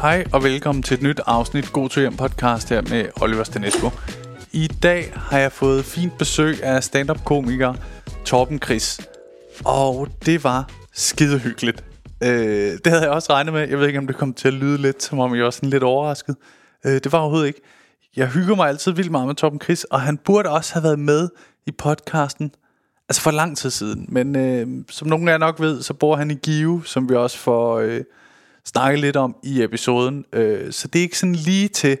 Hej og velkommen til et nyt afsnit God til hjem podcast her med Oliver Stanesco. I dag har jeg fået fint besøg af stand-up komiker Torben Chris. Og det var skide hyggeligt. Øh, det havde jeg også regnet med. Jeg ved ikke, om det kom til at lyde lidt, som om jeg var sådan lidt overrasket. Øh, det var overhovedet ikke. Jeg hygger mig altid vildt meget med Torben Chris, og han burde også have været med i podcasten, altså for lang tid siden. Men øh, som nogen af jer nok ved, så bor han i Give, som vi også får øh, snakket lidt om i episoden. Øh, så det er ikke sådan lige til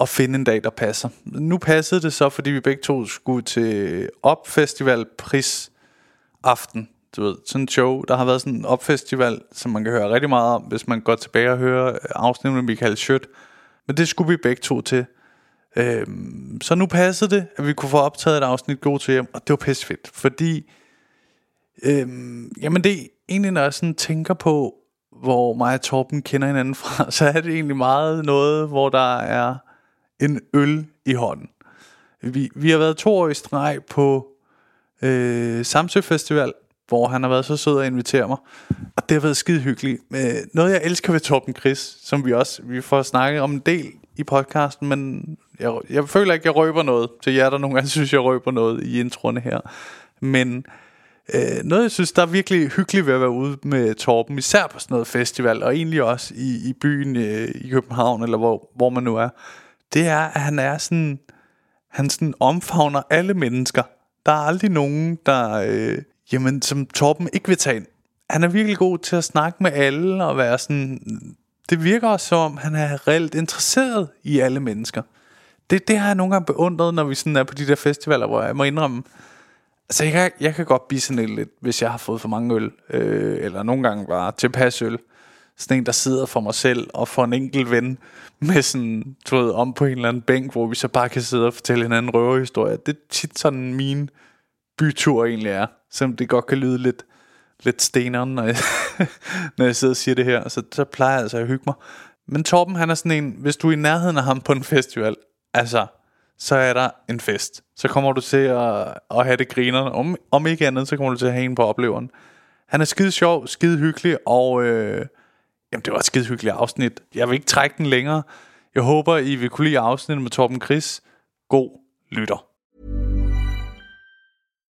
at finde en dag, der passer. Nu passede det så, fordi vi begge to skulle til Opfestival Pris Aften. Du ved, sådan en show. Der har været sådan en opfestival, som man kan høre rigtig meget om, hvis man går tilbage og hører afsnittet med Michael Schødt. Men det skulle vi begge to til. Øhm, så nu passede det, at vi kunne få optaget et afsnit God til hjem, og det var pisse fedt, fordi øhm, jamen det er egentlig, når jeg sådan tænker på, hvor mig og Torben kender hinanden fra, så er det egentlig meget noget, hvor der er en øl i hånden. Vi, vi har været to år i streg på øh, Samsø Festival, hvor han har været så sød at invitere mig. Og det har været skide hyggeligt. Øh, noget jeg elsker ved Torben Chris, som vi også vi får snakket om en del i podcasten, men jeg, jeg føler ikke, jeg røber noget til jer, der nogle gange synes, jeg røber noget i introerne her. Men øh, Øh, noget, jeg synes, der er virkelig hyggeligt ved at være ude med Torben, især på sådan noget festival, og egentlig også i, i byen øh, i København, eller hvor, hvor man nu er, det er, at han er sådan, han sådan omfavner alle mennesker. Der er aldrig nogen, der, øh, jamen, som Torben ikke vil tage ind. Han er virkelig god til at snakke med alle, og være sådan, det virker også som om, han er reelt interesseret i alle mennesker. Det, det har jeg nogle gange beundret, når vi sådan er på de der festivaler, hvor jeg må indrømme, altså jeg kan, jeg kan godt blive sådan lidt, hvis jeg har fået for mange øl, øh, eller nogle gange bare tilpas øl. Sådan en, der sidder for mig selv og for en enkelt ven med sådan, du ved, om på en eller anden bænk, hvor vi så bare kan sidde og fortælle hinanden røverhistorie. Det er tit sådan min bytur egentlig er, selvom det godt kan lyde lidt, lidt steneren, når jeg, når jeg sidder og siger det her, så, så plejer jeg altså at hygge mig. Men Torben, han er sådan en, hvis du er i nærheden af ham på en festival, altså, så er der en fest. Så kommer du til at, at have det grinerne. Om, om ikke andet, så kommer du til at have en på opleveren. Han er skide sjov, skide hyggelig, og øh, jamen, det var et skide hyggeligt afsnit. Jeg vil ikke trække den længere. Jeg håber, I vil kunne lide afsnittet med Torben Chris. God lytter.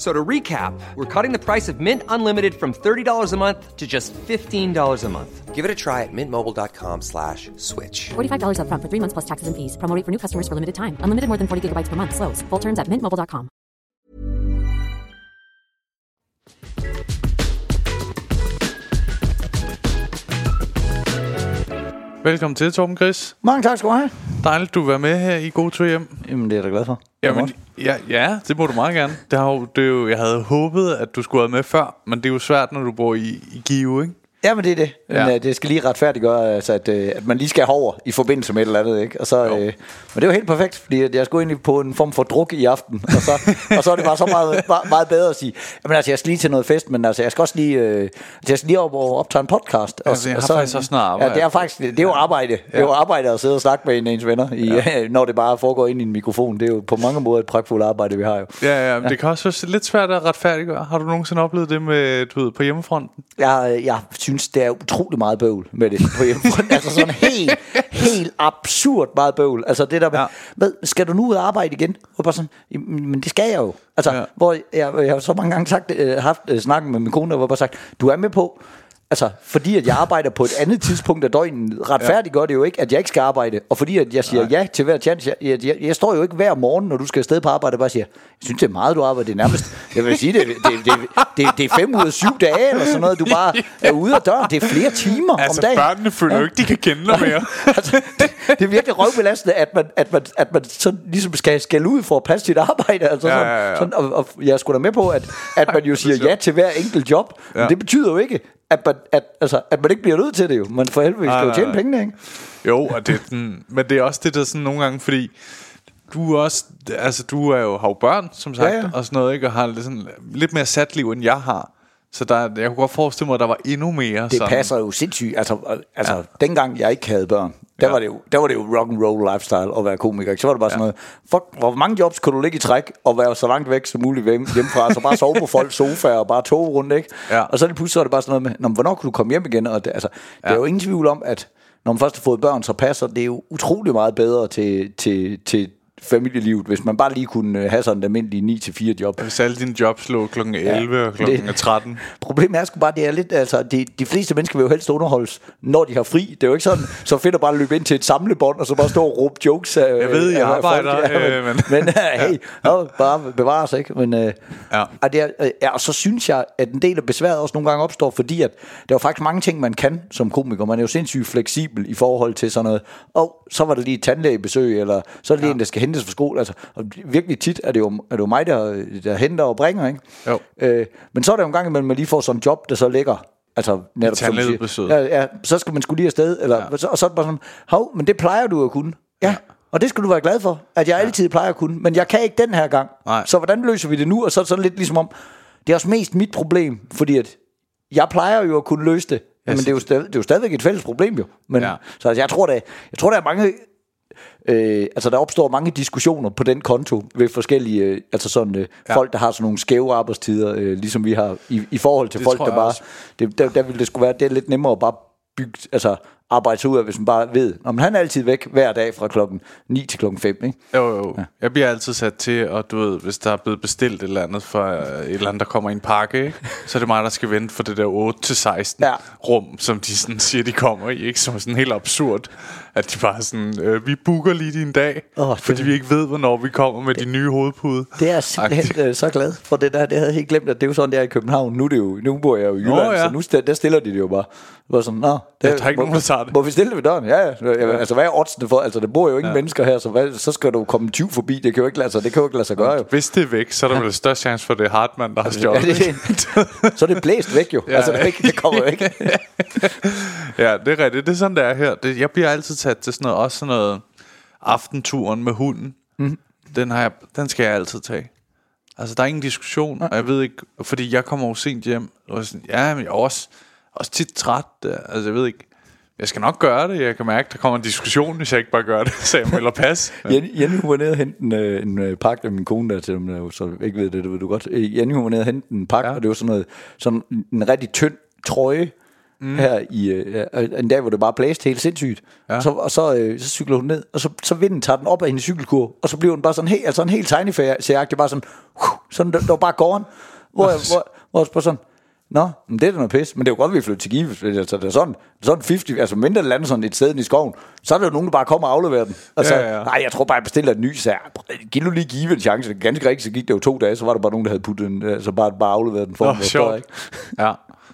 F- So to recap, we're cutting the price of Mint Unlimited from $30 a month to just $15 a month. Give it a try at mintmobile.com slash switch. $45 upfront for three months plus taxes and fees. Promo rate for new customers for limited time. Unlimited more than 40 gigabytes per month. Slows. Full terms at mintmobile.com. Velkommen til, Torben Chris. Mange tak skal du have. Dejligt, du vil være med her i God Tur Hjem. Jamen, det er jeg da glad for. Jamen, ja, ja, det må du meget gerne. Det har jo, det er jo, jeg havde håbet, at du skulle have med før, men det er jo svært, når du bor i, i Give, ikke? Ja, men det er det. Men Ja. ja. det skal lige retfærdiggøre, altså, at, øh, at man lige skal over i forbindelse med et eller andet. Ikke? Og så, Jo. øh, men det var helt perfekt, fordi jeg skulle egentlig på en form for druk i aften. Og så, og så er det bare så meget, meget, meget bedre at sige, jamen altså, jeg skal lige til noget fest, men altså, jeg skal også lige, øh, jeg skal lige op og optage en podcast. Og, Altså, jeg og har faktisk også noget arbejde. Ja, det er faktisk, det er jo arbejde. Det er jo arbejde at sidde og snakke med en af ens venner, i, ja. når det bare foregår ind i en mikrofon. Det er jo på mange måder et pragtfuldt arbejde, vi har jo. Ja, ja, men det kan også være lidt svært at retfærdiggøre. Har du nogensinde oplevet det med, du ved, på hjemmefronten? Jeg, jeg synes, det er utrolig meget bøvl med det på hjemmefronten. altså sådan helt, helt absurd meget bøvl. Altså det der med, Ja. med skal du nu ud og arbejde igen? Og bare sådan, "Jamen, men det skal jeg jo. Altså, Ja. ja. hvor jeg, jeg har så mange gange sagt, øh, haft øh, snakken med min kone, og hvor jeg bare sagt, du er med på, Altså, fordi at jeg arbejder på et andet tidspunkt af døgnet, retfærdiggør det jo ikke, at jeg ikke skal arbejde. Og fordi at jeg siger ja til hver chance. Jeg, jeg, jeg, jeg står jo ikke hver morgen, når du skal afsted på arbejde, og bare siger, jeg synes, det er meget, du arbejder. Det er nærmest, jeg vil sige, det, det, det, det, det er fem ud af syv dage, eller sådan noget. Du bare er ude af døren. Det er flere timer Altså, om dagen. børnene føler jo ikke, de kan kende dig mere. altså, det, det er virkelig røvbelastende, at man, at man, at man sådan ligesom skal skælde ud for at passe sit arbejde. Altså, Ja, sådan, ja, ja. Sådan, og, og jeg er sgu da med på, at, at man jo siger ja til hver enkelt job. Men Ja. det betyder jo ikke, at man, at, altså, at man ikke bliver nødt til det jo. Man for helvede skal jo tjene pengene, ikke? Jo, og det den, men det er også det der sådan nogle gange, fordi du er også, altså du er jo, har jo børn, som sagt, ja. ja. og sådan noget, ikke? Og har lidt, sådan, lidt mere sat liv, end jeg har. Så der, jeg kunne godt forestille mig, at der var endnu mere Det sådan. passer jo sindssygt. Altså, altså ja. dengang jeg ikke havde børn, der, Ja. var det jo, der var det jo rock and roll lifestyle at være komiker. Så var det bare sådan noget, fuck, hvor mange jobs kunne du ligge i træk og være så langt væk som muligt hjemme- hjemmefra, så bare sove på folks sofaer og bare tog rundt, ikke? Ja. Og så lige pludselig så var det bare sådan noget med, Nå, hvornår kunne du komme hjem igen? Og det, altså, ja. der er jo ingen tvivl om, at når man først har fået børn, så passer det jo utrolig meget bedre til, til, til familielivet, hvis man bare lige kunne øh, have sådan en almindelig 9-4 job. Hvis alle dine jobs lå kl. 11 ja, og kl. det- 13. Problemet er sgu bare, det er lidt, altså, de, de fleste mennesker vil jo helst underholdes, når de har fri. Det er jo ikke sådan, så fedt at bare løbe ind til et samlebånd, og så bare stå og råbe jokes. Af, Jeg ved, I af arbejder, folk. Ja, øh, men, men- men, men hey, no, bare bevare os, ikke? Men, øh, Ja. og, det er, øh, ja, og så synes jeg, at en del af besværet også nogle gange opstår, fordi at der er faktisk mange ting, man kan som komiker. Man er jo sindssygt fleksibel i forhold til sådan noget. Og så var det lige et tandlægebesøg, eller så er det lige en, der skal hentes fra skole. Altså, og virkelig tit er det jo, er det jo mig, der, der henter og bringer, ikke? Jo. Øh, men så er der jo en gang imellem, man lige får sådan en job, der så ligger Altså, netop som siger. Ja, ja, så skal man skulle lige afsted, eller, ja. så, og så er det bare sådan, hov, men det plejer du at kunne. Ja, ja. og det skal du være glad for, at jeg ja. altid plejer at kunne, men jeg kan ikke den her gang. Nej. Så hvordan løser vi det nu? Og så er det sådan lidt ligesom om, det er også mest mit problem, fordi at jeg plejer jo at kunne løse det, men det er, jo stadig, det er jo stadigvæk et fælles problem jo. Men. Ja. Så altså, jeg tror, der, jeg tror, der er mange... Øh, altså der opstår mange diskussioner på den konto ved forskellige øh, altså sådan øh, ja. folk der har sådan nogle skæve arbejdstider øh, ligesom vi har i, i forhold til Det folk der bare det, der, der vil det skulle være det er lidt nemmere at bare bygge altså arbejde sig ud af hvis man bare ved om han er altid væk hver dag fra klokken 9 til klokken 5 ikke? Jo, jo. Ja. Jeg bliver altid sat til, og du ved, hvis der er blevet bestilt et eller andet for øh, et eller andet, der kommer i en pakke, ikke? så er det mig, der skal vente for det der 8-16 Ja. ja. rum, som de sådan siger, de kommer i, ikke? Som er sådan helt absurd, at de bare sådan, øh, vi booker lige din dag, oh, det- fordi vi ikke ved, hvornår vi kommer med de nye hovedpude. Det er jeg simpelthen øh, så glad for det der. Det havde jeg helt glemt, at det er jo sådan, det er i København. Nu, er det jo, nu bor jeg jo i Jylland, Nå, ja. så nu der stiller de det jo bare. Det var sådan, Nå, det, Ja, der er ikke nogen, der tager det. Må vi stille det ved døren? Ja, ja. ja. Altså, hvad er oddsene for? Altså, der bor jo ingen ja. mennesker her, så, hvad, så skal du komme en 20 forbi. Det kan jo ikke lade sig, det kan jo ikke lade sig gøre, jo. Hvis det er væk, så er der vel størst chance for, det er Hartmann, der har Ja, stjålet. det, så er det blæst væk jo. Ja, Ja. altså, det, ikke, det kommer jo ikke. Ja, det er rigtigt. Det er sådan, det er her. Det, jeg bliver altid sat til sådan noget, også sådan noget aftenturen med hunden. Mm. Den, har jeg, den skal jeg altid tage. Altså, der er ingen diskussion, og jeg ved ikke, fordi jeg kommer jo sent hjem, og sådan, ja, men jeg er også, også tit træt. Altså, jeg ved ikke, jeg skal nok gøre det. Jeg kan mærke, der kommer en diskussion, hvis jeg ikke bare gør det, så jeg melder pas. Jenny, Jenny hun var nede og hente en, øh, en øh, pakke af min kone der til dem, der jo så ikke ved det, det ved du godt. Øh, Jenny hun var nede og hente en pakke, ja. Og det var sådan noget, sådan en rigtig tynd trøje, mm. her i øh, en dag, hvor det bare blæste helt sindssygt. Ja. Så, og så, øh, så cykler hun ned, og så, så vinden tager den op af hendes cykelkur, og så bliver hun bare sådan helt, altså en helt tegneferieagtig, bare sådan, uh, sådan, der, der var bare gården, hvor, jeg, hvor, hvor jeg bare sådan, Nå, men det er da noget pis. Men det er jo godt, at vi flytter til Give. Altså, det er sådan, sådan 50, altså mindre lander sådan et sted i skoven, så er der jo nogen, der bare kommer og afleverer den. Altså, Ja, ja. nej, jeg tror bare, jeg bestiller en ny, jeg, giv nu lige Give en chance. Ganske rigtigt, så gik det jo to dage, så var der bare nogen, der havde puttet den, altså bare, bare afleveret den for Nå, mig. sjovt. Ikke? Ja.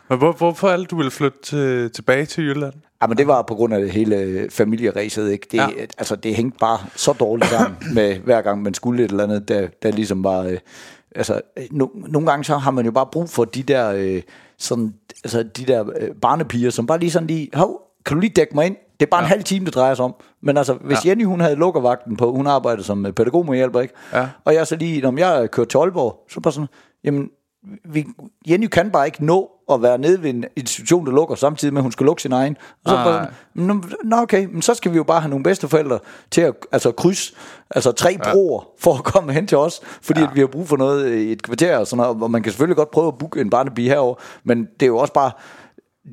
Men hvor, hvorfor det, du ville flytte til, tilbage til Jylland? Ja, men det var på grund af det hele familieræset, ikke? Det, ja. Ja. altså, det hængte bare så dårligt sammen med hver gang, man skulle et eller andet, der, der ligesom var... Øh, altså, øh, no, nogle gange så har man jo bare brug for de der, øh, sådan, altså, de der øh, barnepiger, som bare lige sådan lige... Hov, kan du lige dække mig ind? Det er bare ja. en halv time, det drejer sig om. Men altså, hvis ja. Jenny, hun havde lukkervagten på, hun arbejdede som øh, pædagogmedhjælper, ikke? Ja. Og jeg så lige, når jeg kørte til Aalborg, så bare sådan, jamen, vi, Jenny kan bare ikke nå at være nede ved en institution, der lukker, samtidig med, at hun skal lukke sin egen. Og så bare sådan, nå, okay, men så skal vi jo bare have nogle bedsteforældre til at altså, krydse altså, tre broer for at komme hen til os, fordi ja. at vi har brug for noget i et kvarter og sådan noget, og man kan selvfølgelig godt prøve at booke en barnepige herover, men det er jo også bare,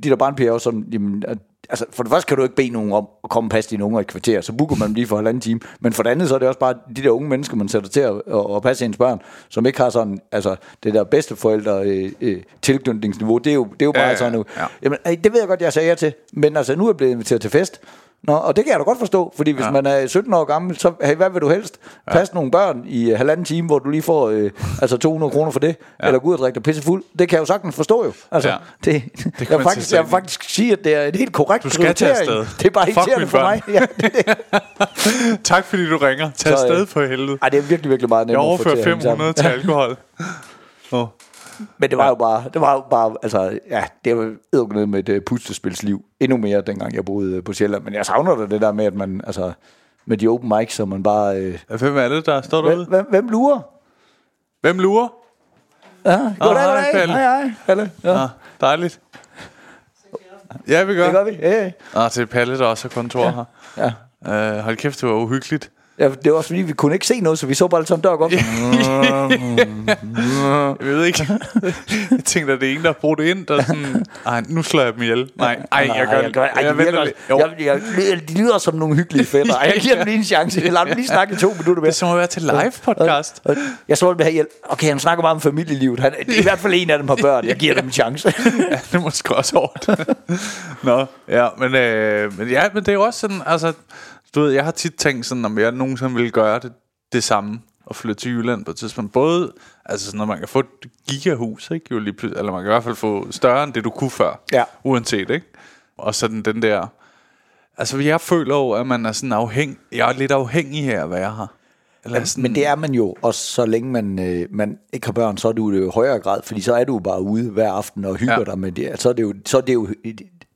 de der barnepiger er jo sådan, jamen, at altså for det første kan du ikke bede nogen om at komme og passe dine unger i et kvarter, så booker man dem lige for halvanden time. Men for det andet, så er det også bare de der unge mennesker, man sætter til at, at, at passe ens børn, som ikke har sådan, altså det der bedsteforældre øh, øh, tilknytningsniveau, det er jo, det er jo bare ja, sådan nu. ja. Jamen, det ved jeg godt, jeg sagde ja til, men altså nu er jeg blevet inviteret til fest, Nå, og det kan jeg da godt forstå, fordi hvis ja. man er 17 år gammel, så hey, hvad vil du helst? Ja. Passe nogle børn i øh, halvanden time, hvor du lige får øh, altså 200 kroner for det, ja. eller gå ud og drikke dig pisse fuld. Det kan jeg jo sagtens forstå jo. Altså, Ja. det, kan jeg, faktisk, jeg vil faktisk sige, at det er et helt korrekt Du skal tage afsted. Det er bare irriterende for mig. Ja, det, det. Tak fordi du ringer. Tag øh, afsted for helvede. Ej, det er virkelig, virkelig meget Jeg få til overfører at hænge sammen. 500 til alkohol. Oh. Men det var jo bare, det var jo bare, altså, ja, det var edderkomme med et uh, pustespilsliv. Endnu mere, dengang jeg boede øh, på Sjælland. Men jeg savner da det der med, at man, altså, med de open mics, så man bare... Øh, Hvem er det, der står derude? hvem, hvem lurer? Hvem lurer? Ja, goddag, hej, goddag. Palle. Hej, hej. Palle. Ja, Ah, dejligt. Ja, vi gør. det gør vi. Ja, ja. Ah, er Palle, der også har kontor her. ja. Uh, hold kæft, det var uhyggeligt. Ja, det var også fordi, vi kunne ikke se noget, så vi så bare lidt sådan dør godt. Jeg ved ikke. jeg tænkte, at det er en, der har brugt det ind, der er sådan, ej, nu slår jeg dem ihjel. Nej, ej, jeg gør det. Ej, Jeg de, virker, jeg, jeg, jeg, de lyder som nogle hyggelige fætter. Ej, Jeg giver dem lige en chance. Jeg lader dem lige snakke i to minutter det mere. er som at være til live podcast. Jeg så vil have hjælp. Okay, han snakker meget om familielivet. Han, I hvert fald en af dem har børn. Jeg giver dem en chance. ja, det er måske også hårdt. Nå, ja, men, øh, men ja, men det er jo også sådan, altså, du ved, jeg har tit tænkt sådan, om jeg nogensinde ville gøre det, det samme, og flytte til Jylland på et tidspunkt. Både, altså sådan, når man kan få et gigahus, ikke, jo lige pludselig, eller man kan i hvert fald få større end det, du kunne før, Ja. uanset, ikke? Og sådan den der, altså jeg føler jo, at man er sådan afhængig, jeg er lidt afhængig her at være her. Eller sådan, Men det er man jo, og så længe man, øh, man ikke har børn, så er du det jo i højere grad, fordi så er du bare ude hver aften og hygger ja. dig med det. Så er det jo, så er det jo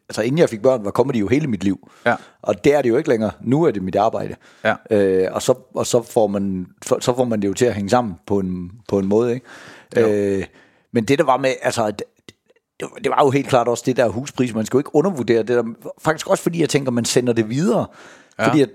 altså inden jeg fik børn, var comedy jo hele mit liv. Ja. Og det er det jo ikke længere. Nu er det mit arbejde. Ja. Øh, og så, og så, får man, så får man det jo til at hænge sammen på en, på en måde. Ikke? Øh, men det der var med, altså det, det, var jo helt klart også det der huspris. Man skal jo ikke undervurdere det der. Faktisk også fordi jeg tænker, man sender det videre. Ja. Ja. Fordi at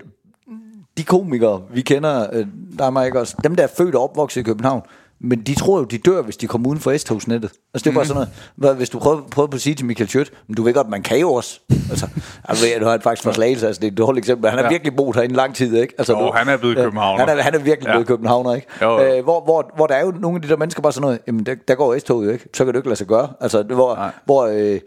de komikere, vi kender, øh, der er mig ikke også, dem der er født og opvokset i København, men de tror jo, de dør, hvis de kommer uden for S-togsnettet. Altså det er Mhm. bare sådan noget, hvad, hvis du prøver, prøver på at sige til Michael Schødt, men du ved godt, man kan jo også. Altså, altså du har faktisk forslagelse, altså det er et dårligt eksempel, han har Ja. virkelig boet herinde i lang tid, ikke? Altså, Jo, nu- han er blevet københavner. Han er, han er virkelig Ja. blevet københavner, ikke? Jo, jo. Øh, hvor, hvor, hvor der er jo nogle af de der mennesker bare sådan noget, jamen der, der går S-toget jo ikke, så kan du ikke lade sig gøre. Altså, det- hvor, Nej. hvor øh,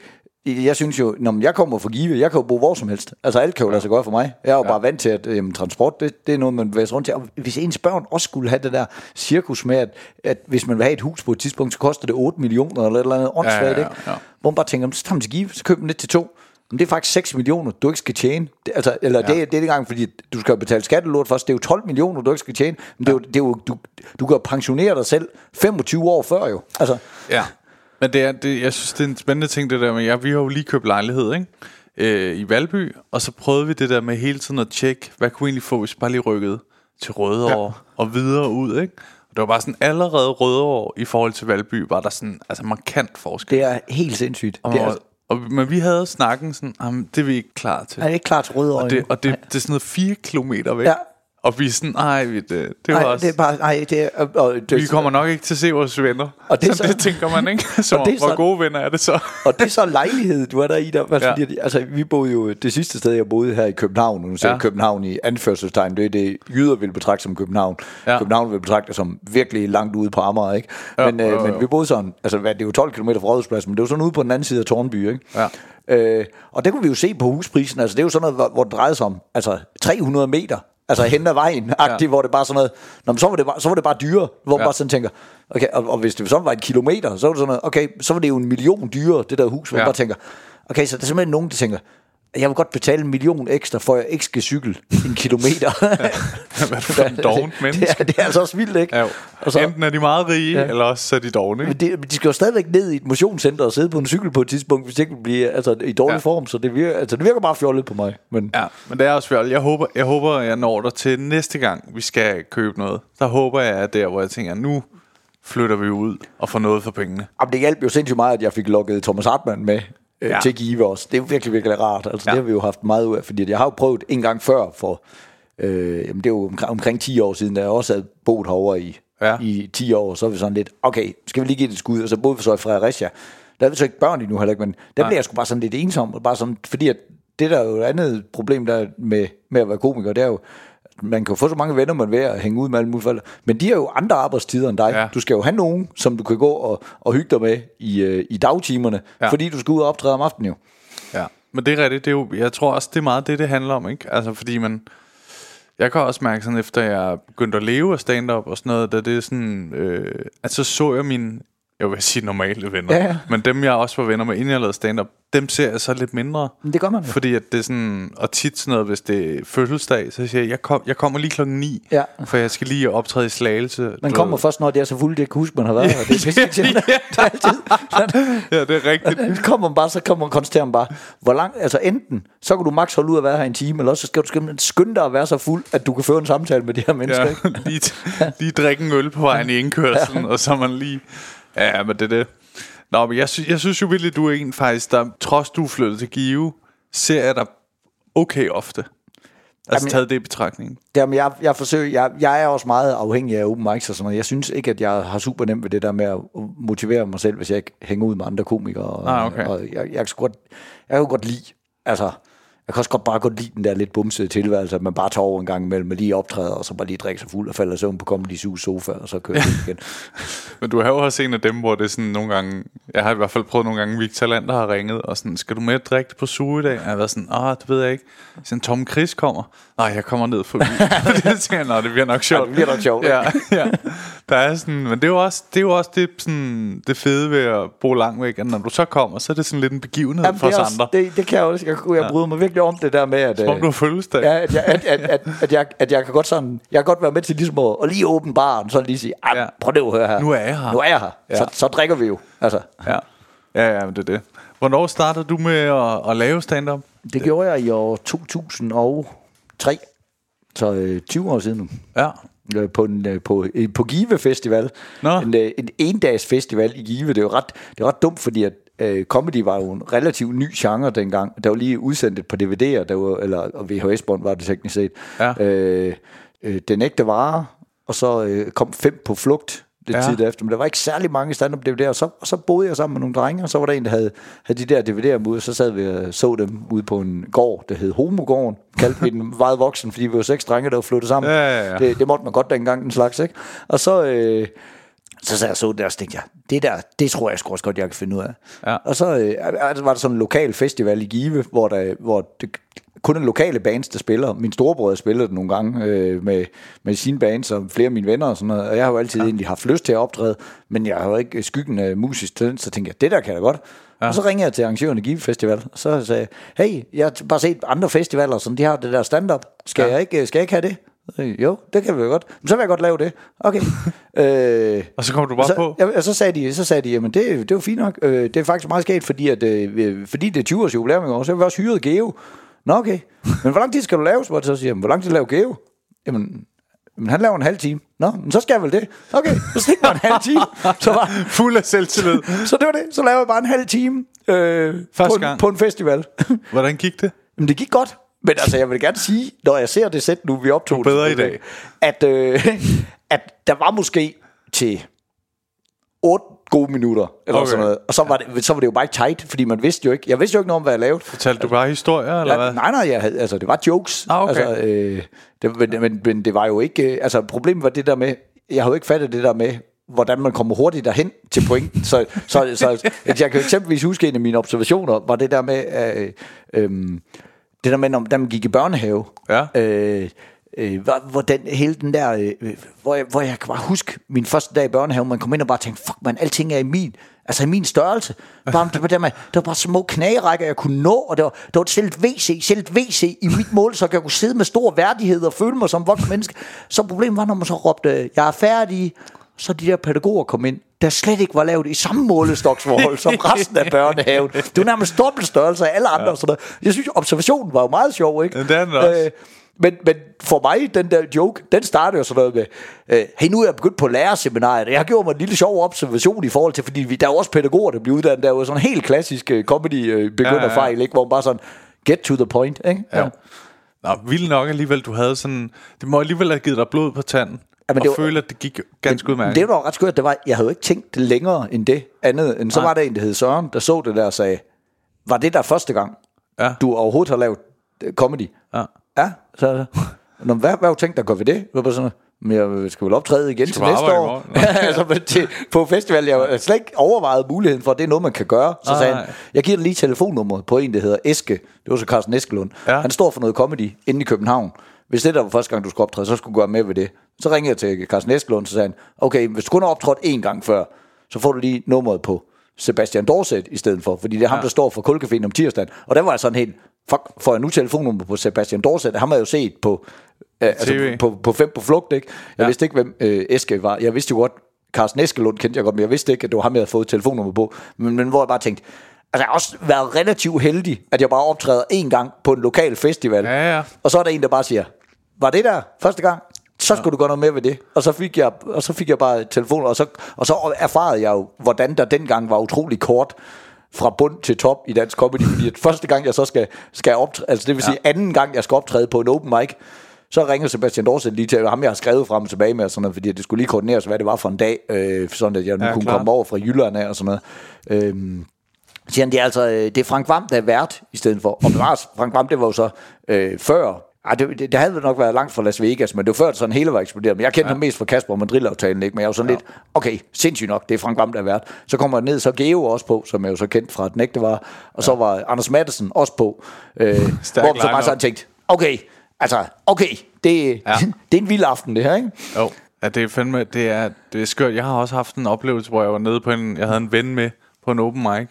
jeg synes jo, når jeg kommer fra Give, jeg kan jo bo hvor som helst. Altså alt kan jo lade sig gøre for mig. Jeg er jo ja. bare vant til, at jamen, transport, det, det er noget, man sig rundt til. Og hvis ens børn også skulle have det der cirkus med, at, at hvis man vil have et hus på et tidspunkt, så koster det 8 millioner eller et eller andet åndssvagt, ja, ja, ikke? ja. Hvor man bare tænker, så tager man til Give, så køber man lidt til to. Men det er faktisk 6 millioner, du ikke skal tjene. Det, altså, eller ja. det, det er ikke engang, fordi du skal betale skattelort først. Det er jo 12 millioner, du ikke skal tjene. Men det er jo, det er jo, du, du kan pensionere dig selv 25 år før jo. Altså, Ja, men det er, det, jeg synes, det er en spændende ting, det der med, ja, vi har jo lige købt lejlighed, ikke? Øh, i Valby, og så prøvede vi det der med hele tiden at tjekke, hvad kunne vi egentlig få, hvis vi bare lige rykkede til Rødovre ja. og videre ud, ikke? Og det var bare sådan, allerede Rødovre i forhold til Valby, var der sådan, altså markant forskel. det er helt sindssygt. Og, det er, altså, og, men vi havde snakken sådan, jamen, det er vi ikke klar til. er ikke klart til røde og det, og det, det er sådan noget fire kilometer væk. Ja. Og vi er sådan, ej, vi- det, det var Nej, også... det er bare, nej, det er, og, det, vi kommer nok ikke til at se vores venner. Og det så, så- det tænker man ikke. Så, og det er hvor så- gode venner er det så? og det er så lejlighed, du er der i der. Altså, Ja. fordi, altså, vi boede jo det sidste sted, jeg boede her i København. Nu siger Ja. København i anførselstegn. Det er det, jyder vil betragte som København. Ja. København vil betragte som virkelig langt ude på Amager, ikke? Ja, Men, øh, jo, jo. men vi boede sådan, altså hvad, det er jo 12 km fra Rådhuspladsen, men det var sådan ude på den anden side af Tornby, ikke? Ja. Øh, og der kunne vi jo se på husprisen, altså det er jo sådan noget, hvor, hvor det drejede sig om, altså 300 meter, altså hen ad vejen, Ja. hvor det bare sådan noget, Nå, men så, var det bare, så var det bare dyre, hvor man Ja. bare sådan tænker, okay, og, og hvis det så var et kilometer, så var det sådan noget, okay, så var det jo en million dyre, det der hus, hvor Ja. man bare tænker, okay, så der er simpelthen nogen, der tænker, jeg vil godt betale en million ekstra, for jeg ikke skal cykle en kilometer. Hvad er det for en dovent menneske? det, er, det er altså også vildt, ikke? Ja. Og så, Enten er de meget rige, ja. eller også så er de dogne. men de, de skal jo stadigvæk ned i et motionscenter og sidde på en cykel på et tidspunkt, hvis det ikke vil blive altså, i dårlig Ja. form. Så det virker, altså, det virker bare fjollet på mig. Men, Ja, men det er også fjollet. Jeg håber, jeg håber, jeg når der til næste gang, vi skal købe noget. Der håber jeg, at der, hvor jeg tænker, nu flytter vi ud og får noget for pengene. Jamen, det hjalp jo sindssygt meget, at jeg fik lukket Thomas Hartmann med øh, Ja. ja. til Give også. Det er virkelig, virkelig rart. Altså, Ja. Det har vi jo haft meget ud af, fordi jeg har jo prøvet en gang før for, øh, jamen, det er jo omkring, omkring 10 år siden, da jeg også havde boet herovre i, ja. i 10 år, så er vi sådan lidt, okay, skal vi lige give det et skud, og så boede vi så i Fredericia. Der er vi så ikke børn endnu heller ikke, men der Nej. blev jeg sgu bare sådan lidt ensom, og bare sådan, fordi at det der er jo et andet problem der med, med at være komiker, det er jo, man kan jo få så mange venner, man vil at hænge ud med alle mulige. Men de har jo andre arbejdstider end dig. Ja. Du skal jo have nogen, som du kan gå og, og hygge dig med i, øh, i dagtimerne, Ja. fordi du skal ud og optræde om aftenen jo. Ja, men det er rigtigt. Det er jo, jeg tror også, det er meget det, det handler om, ikke? Altså, fordi man... Jeg kan også mærke sådan, efter jeg begyndte at leve af stand-up og sådan noget, da det er sådan... Øh, at så så jeg mine, jeg vil sige normale venner, Ja, ja. men dem, jeg også var venner med, inden jeg lavede stand-up, dem ser jeg så lidt mindre. Men det gør man jo. Fordi at det er sådan, og tit sådan noget, hvis det er fødselsdag, så siger jeg, jeg, kom, jeg kommer lige klokken 9, Ja. for jeg skal lige optræde i slagelse. Man kommer ved. først, når de er så fulde, de ikke kan huske, man har været her. Det er irriterende. Det er altid. Ja, det er rigtigt. Så kommer man bare, så kommer man konstaterer man bare, hvor lang, altså enten, så kan du maks holde ud at være her en time, eller også så skal du simpelthen skynde dig at være så fuld, at du kan føre en samtale med de her mennesker. Ja, Ikke? lige, lige drikke en øl på vejen i indkørselen, og så man lige... Ja, men det er det. Nå, men jeg, sy- jeg synes jo virkelig, du er en faktisk, der trods du er flyttet til Give, ser jeg dig okay ofte. Altså Jamen- taget det i betragtning. Jamen, jeg, jeg, forsøger, jeg, jeg er også meget afhængig af open mics og sådan noget. Jeg synes ikke, at jeg har super nemt ved det der med at motivere mig selv, hvis jeg ikke hænger ud med andre komikere. Og, Ah, okay. og jeg, jeg, sgu godt, jeg kan jo godt lide, altså, jeg kan også godt bare godt lide den der lidt bumsede tilværelse, at man bare tager over en gang imellem, og lige optræder, og så bare lige drikker sig fuld og falder søvn på Comedy Zoo sofa, og så kører det igen. Men du er jo også en af dem, hvor det er sådan nogle gange... Jeg har i hvert fald prøvet nogle gange, Victor Lander har ringet, og sådan, skal du med at drikke på suge i dag? Og jeg har været sådan, ah, det ved jeg ikke. Sådan, Tom Chris kommer. Nej, jeg kommer ned forbi. det tænker jeg, "Nå, det bliver nok sjovt. Ja, det bliver nok sjovt, ja, ja. Der er sådan, men det er jo også det, er jo også det, sådan, det fede ved at bo langt væk, at når du så kommer, så er det sådan lidt en begivenhed Jamen, for det, os også, andre. det, det kan jeg også. Jeg, jeg bryder mig virkelig om det der med, at... Som om øh, du har fødselsdag. Ja, at jeg, at, at, at, at, jeg, at jeg kan godt sådan, jeg kan godt være med til ligesom at, at lige åbne baren, så lige sige, Ja. prøv lige at høre her. Nu er jeg her." Nu er jeg her. Ja. Så, så drikker vi jo. Altså, Ja, ja, ja men det er det. Hvornår startede du med at, at lave stand-up? det gjorde jeg i år 2003. Så øh, 20 år siden nu. Ja. Øh, på, en, øh, på, øh, på Give Festival. Nå. En, en endags festival i Give. Det er jo ret, det er ret dumt, fordi at øh, comedy var jo en relativt ny genre dengang. Der var lige udsendt et par DVD'er, der var, eller og VHS-bånd var det teknisk set. Ja. Øh, øh, den ægte vare, og så øh, kom fem på flugt lidt Ja. tid efter, men der var ikke særlig mange stand-up DVD'er, og så, og så boede jeg sammen med nogle drenge, og så var der en, der havde, havde de der DVD'er med ud, og så sad vi og så dem ude på en gård, der hed Homogården, kaldte vi den meget voksen, fordi vi var seks drenge, der var flyttet sammen. Ja, ja, ja. Det, det måtte man godt dengang, den slags, ikke? Og så, øh, så sad jeg så der, og så tænkte jeg, det der, det tror jeg sgu også godt, jeg kan finde ud af. Ja. Og så øh, var der sådan en lokal festival i Give, hvor, der, hvor det, kun en lokale bands, der spiller. Min storebror spillede det nogle gange øh, med, med sine bands og flere af mine venner og sådan noget. Og jeg har jo altid ja. egentlig haft lyst til at optræde, men jeg har jo ikke skyggen af musisk talent, så tænkte jeg, det der kan jeg da godt. Ja. Og så ringede jeg til arrangøren af Give Festival, og så sagde jeg, hey, jeg har bare set andre festivaler, som de har det der stand-up. Skal, Ja. jeg, ikke, skal jeg ikke have det? Jo, det kan vi jo godt. Men så vil jeg godt lave det. Okay. øh, Og så kom du bare så, på? Ja, og så sagde de, så sagde de jamen det, det er jo fint nok. Øh, det er faktisk meget sket, fordi, at, øh, fordi det er 20 års jubilæum i år, så har vi også hyret Geo. Nå okay, men hvor lang tid skal du lave? Så så siger jeg, hvor lang tid laver Geo? Jamen, men han laver en halv time. Nå, men så skal jeg vel det. Okay, så stik mig en halv time. Så, var, Fuld af selvtillid. så det var det. Så lavede jeg bare en halv time øh, Første på, en, gang. på en festival. Hvordan gik det? Men det gik godt. Men altså, jeg vil gerne sige, når jeg ser det sæt nu, vi optog Du er bedre det, i dag. At, øh, at der var måske til 8 gode minutter, eller Okay. sådan noget. Og så var, det, så var det jo bare ikke tight, fordi man vidste jo ikke, jeg vidste jo ikke noget om, hvad jeg lavede. Fortalte du bare historier, eller Ja, hvad? nej, nej, jeg havde, altså, det var jokes. Ah, okay. altså, øh, det, men, men, men, det var jo ikke... øh, Altså, problemet var det der med... Jeg havde jo ikke fattet det der med, hvordan man kommer hurtigt derhen til point. Så, så, så jeg kan eksempelvis huske en af mine observationer, var det der med... Øh, øh, det der med, når da man gik i børnehave. Ja. Øh, øh, hvor, hvor den, hele den der, øh, hvor, jeg, hvor jeg kan bare huske min første dag i børnehave, man kom ind og bare tænkte, fuck man, alting er i min, altså i min størrelse. Bare, det, var der med, det var bare små knagerækker, jeg kunne nå, og det var, det var selv et WC, selv et WC i mit mål, så jeg kunne sidde med stor værdighed og føle mig som voksen menneske. Så problemet var, når man så råbte, jeg er færdig, så de der pædagoger kom ind, der slet ikke var lavet i samme målestoksforhold som resten af børnehaven. Det var nærmest dobbelt størrelse af alle andre. Ja. Sådan noget. Jeg synes, observationen var jo meget sjov, ikke? Den også. Øh, men, men for mig, den der joke, den startede jo sådan noget med, øh, hey, nu er jeg begyndt på lærerseminariet, jeg har gjort mig en lille sjov observation i forhold til, fordi vi, der er jo også pædagoger, der bliver uddannet, der er jo sådan en helt klassisk uh, comedy uh, begynderfejl, Ja, ja, ja. ikke? hvor man bare sådan, get to the point, ikke? Ja. Nå, vildt nok alligevel, du havde sådan... Det må alligevel have givet dig blod på tanden. Ja, men og det var- føle, at det gik ganske udmærket. Det var ret skørt, det var, jeg havde jo ikke tænkt det længere end det andet, end så Nej. var der en, der hed Søren, der så det der og sagde, var det der første gang? Ja. du overhovedet har lavet øh, comedy. Ja. Ja, så Nå, hvad, hvad har du tænkt dig at gøre ved det? Jeg var sådan, men jeg skal vel optræde igen til næste år. altså, til, på festival, jeg har slet ikke overvejet muligheden for, at det er noget, man kan gøre. Så Nej. sagde han, jeg giver dig lige telefonnummeret på en, der hedder Eske. Det var så Carsten Eskelund. Ja. Han står for noget comedy inde i København. Hvis det der var første gang, du skulle optræde, så skulle du gøre med ved det. Så ringede jeg til Carsten Eskelund, så sagde han, okay, hvis du kun har optrådt én gang før, så får du lige nummeret på Sebastian Dorset i stedet for, fordi det er ham, Ja. der står for Kulcaféen om tirsdagen. Og der var jeg sådan helt, fuck, får jeg nu telefonnummer på Sebastian Dorset? Ham har jeg jo set på, øh, altså TV. på, på fem på flugt, ikke? Jeg Ja. ja. vidste ikke, hvem øh, Eske var. Jeg vidste jo godt, Carsten Eskelund kendte jeg godt, men jeg vidste ikke, at det var ham, jeg havde fået telefonnummer på. Men, men hvor jeg bare tænkte, altså jeg har også været relativt heldig, at jeg bare optræder en gang på en lokal festival. Ja, ja. Og så er der en, der bare siger, var det der første gang? Så skulle du gøre noget mere ved det. Og så fik jeg, og så fik jeg bare telefon, og så, og så erfarede jeg jo, hvordan der dengang var utrolig kort fra bund til top i dansk comedy, fordi at første gang jeg så skal, skal optræde, altså det vil sige anden gang jeg skal optræde på en open mic, så ringer Sebastian Dorset lige til ham, jeg har skrevet frem og tilbage med, og sådan noget, fordi det skulle lige koordineres, hvad det var for en dag, øh, sådan at jeg nu Ja, ja, kunne klart. komme over fra Jylland af og sådan noget. Så siger han, det er altså, øh, det er Frank Vam, der er vært i stedet for. Og det var, Frank Vam, det var jo så øh, før, ej, det, det, det, havde nok været langt fra Las Vegas, men det var før, det sådan hele var eksploderet. Men jeg kendte ja. ham mest fra Kasper og Madrid-aftalen, ikke? Men jeg var sådan ja. lidt, okay, sindssygt nok, det er Frank Vam, der er vært. Så kommer jeg ned, så Geo også på, som jeg jo så kendt fra den ægte var. Og så var Anders Madsen også på. Øh, hvor så bare sådan tænkte, okay, altså, okay, det, Ja. ja. det er en vild aften, det her, ikke? Jo. Ja, det er fandme, det er, det er skørt. Jeg har også haft en oplevelse, hvor jeg var nede på en, jeg havde en ven med på en open mic,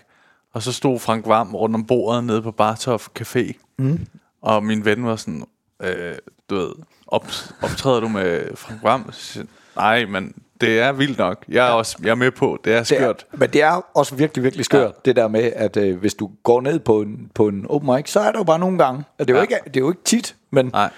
og så stod Frank Varm rundt om bordet nede på Bartov Café, mm. og min ven var sådan, øh, du ved, op, optræder du med Frank jeg, Nej, men det er vildt nok. Jeg er også jeg er med på, det er Det skørt. er, men det er også virkelig, virkelig skørt, Ja. det der med, at øh, hvis du går ned på en, på en open mic, så er der jo bare nogle gange. Det er, jo, Ja. ikke, det er jo ikke tit, men, Nej.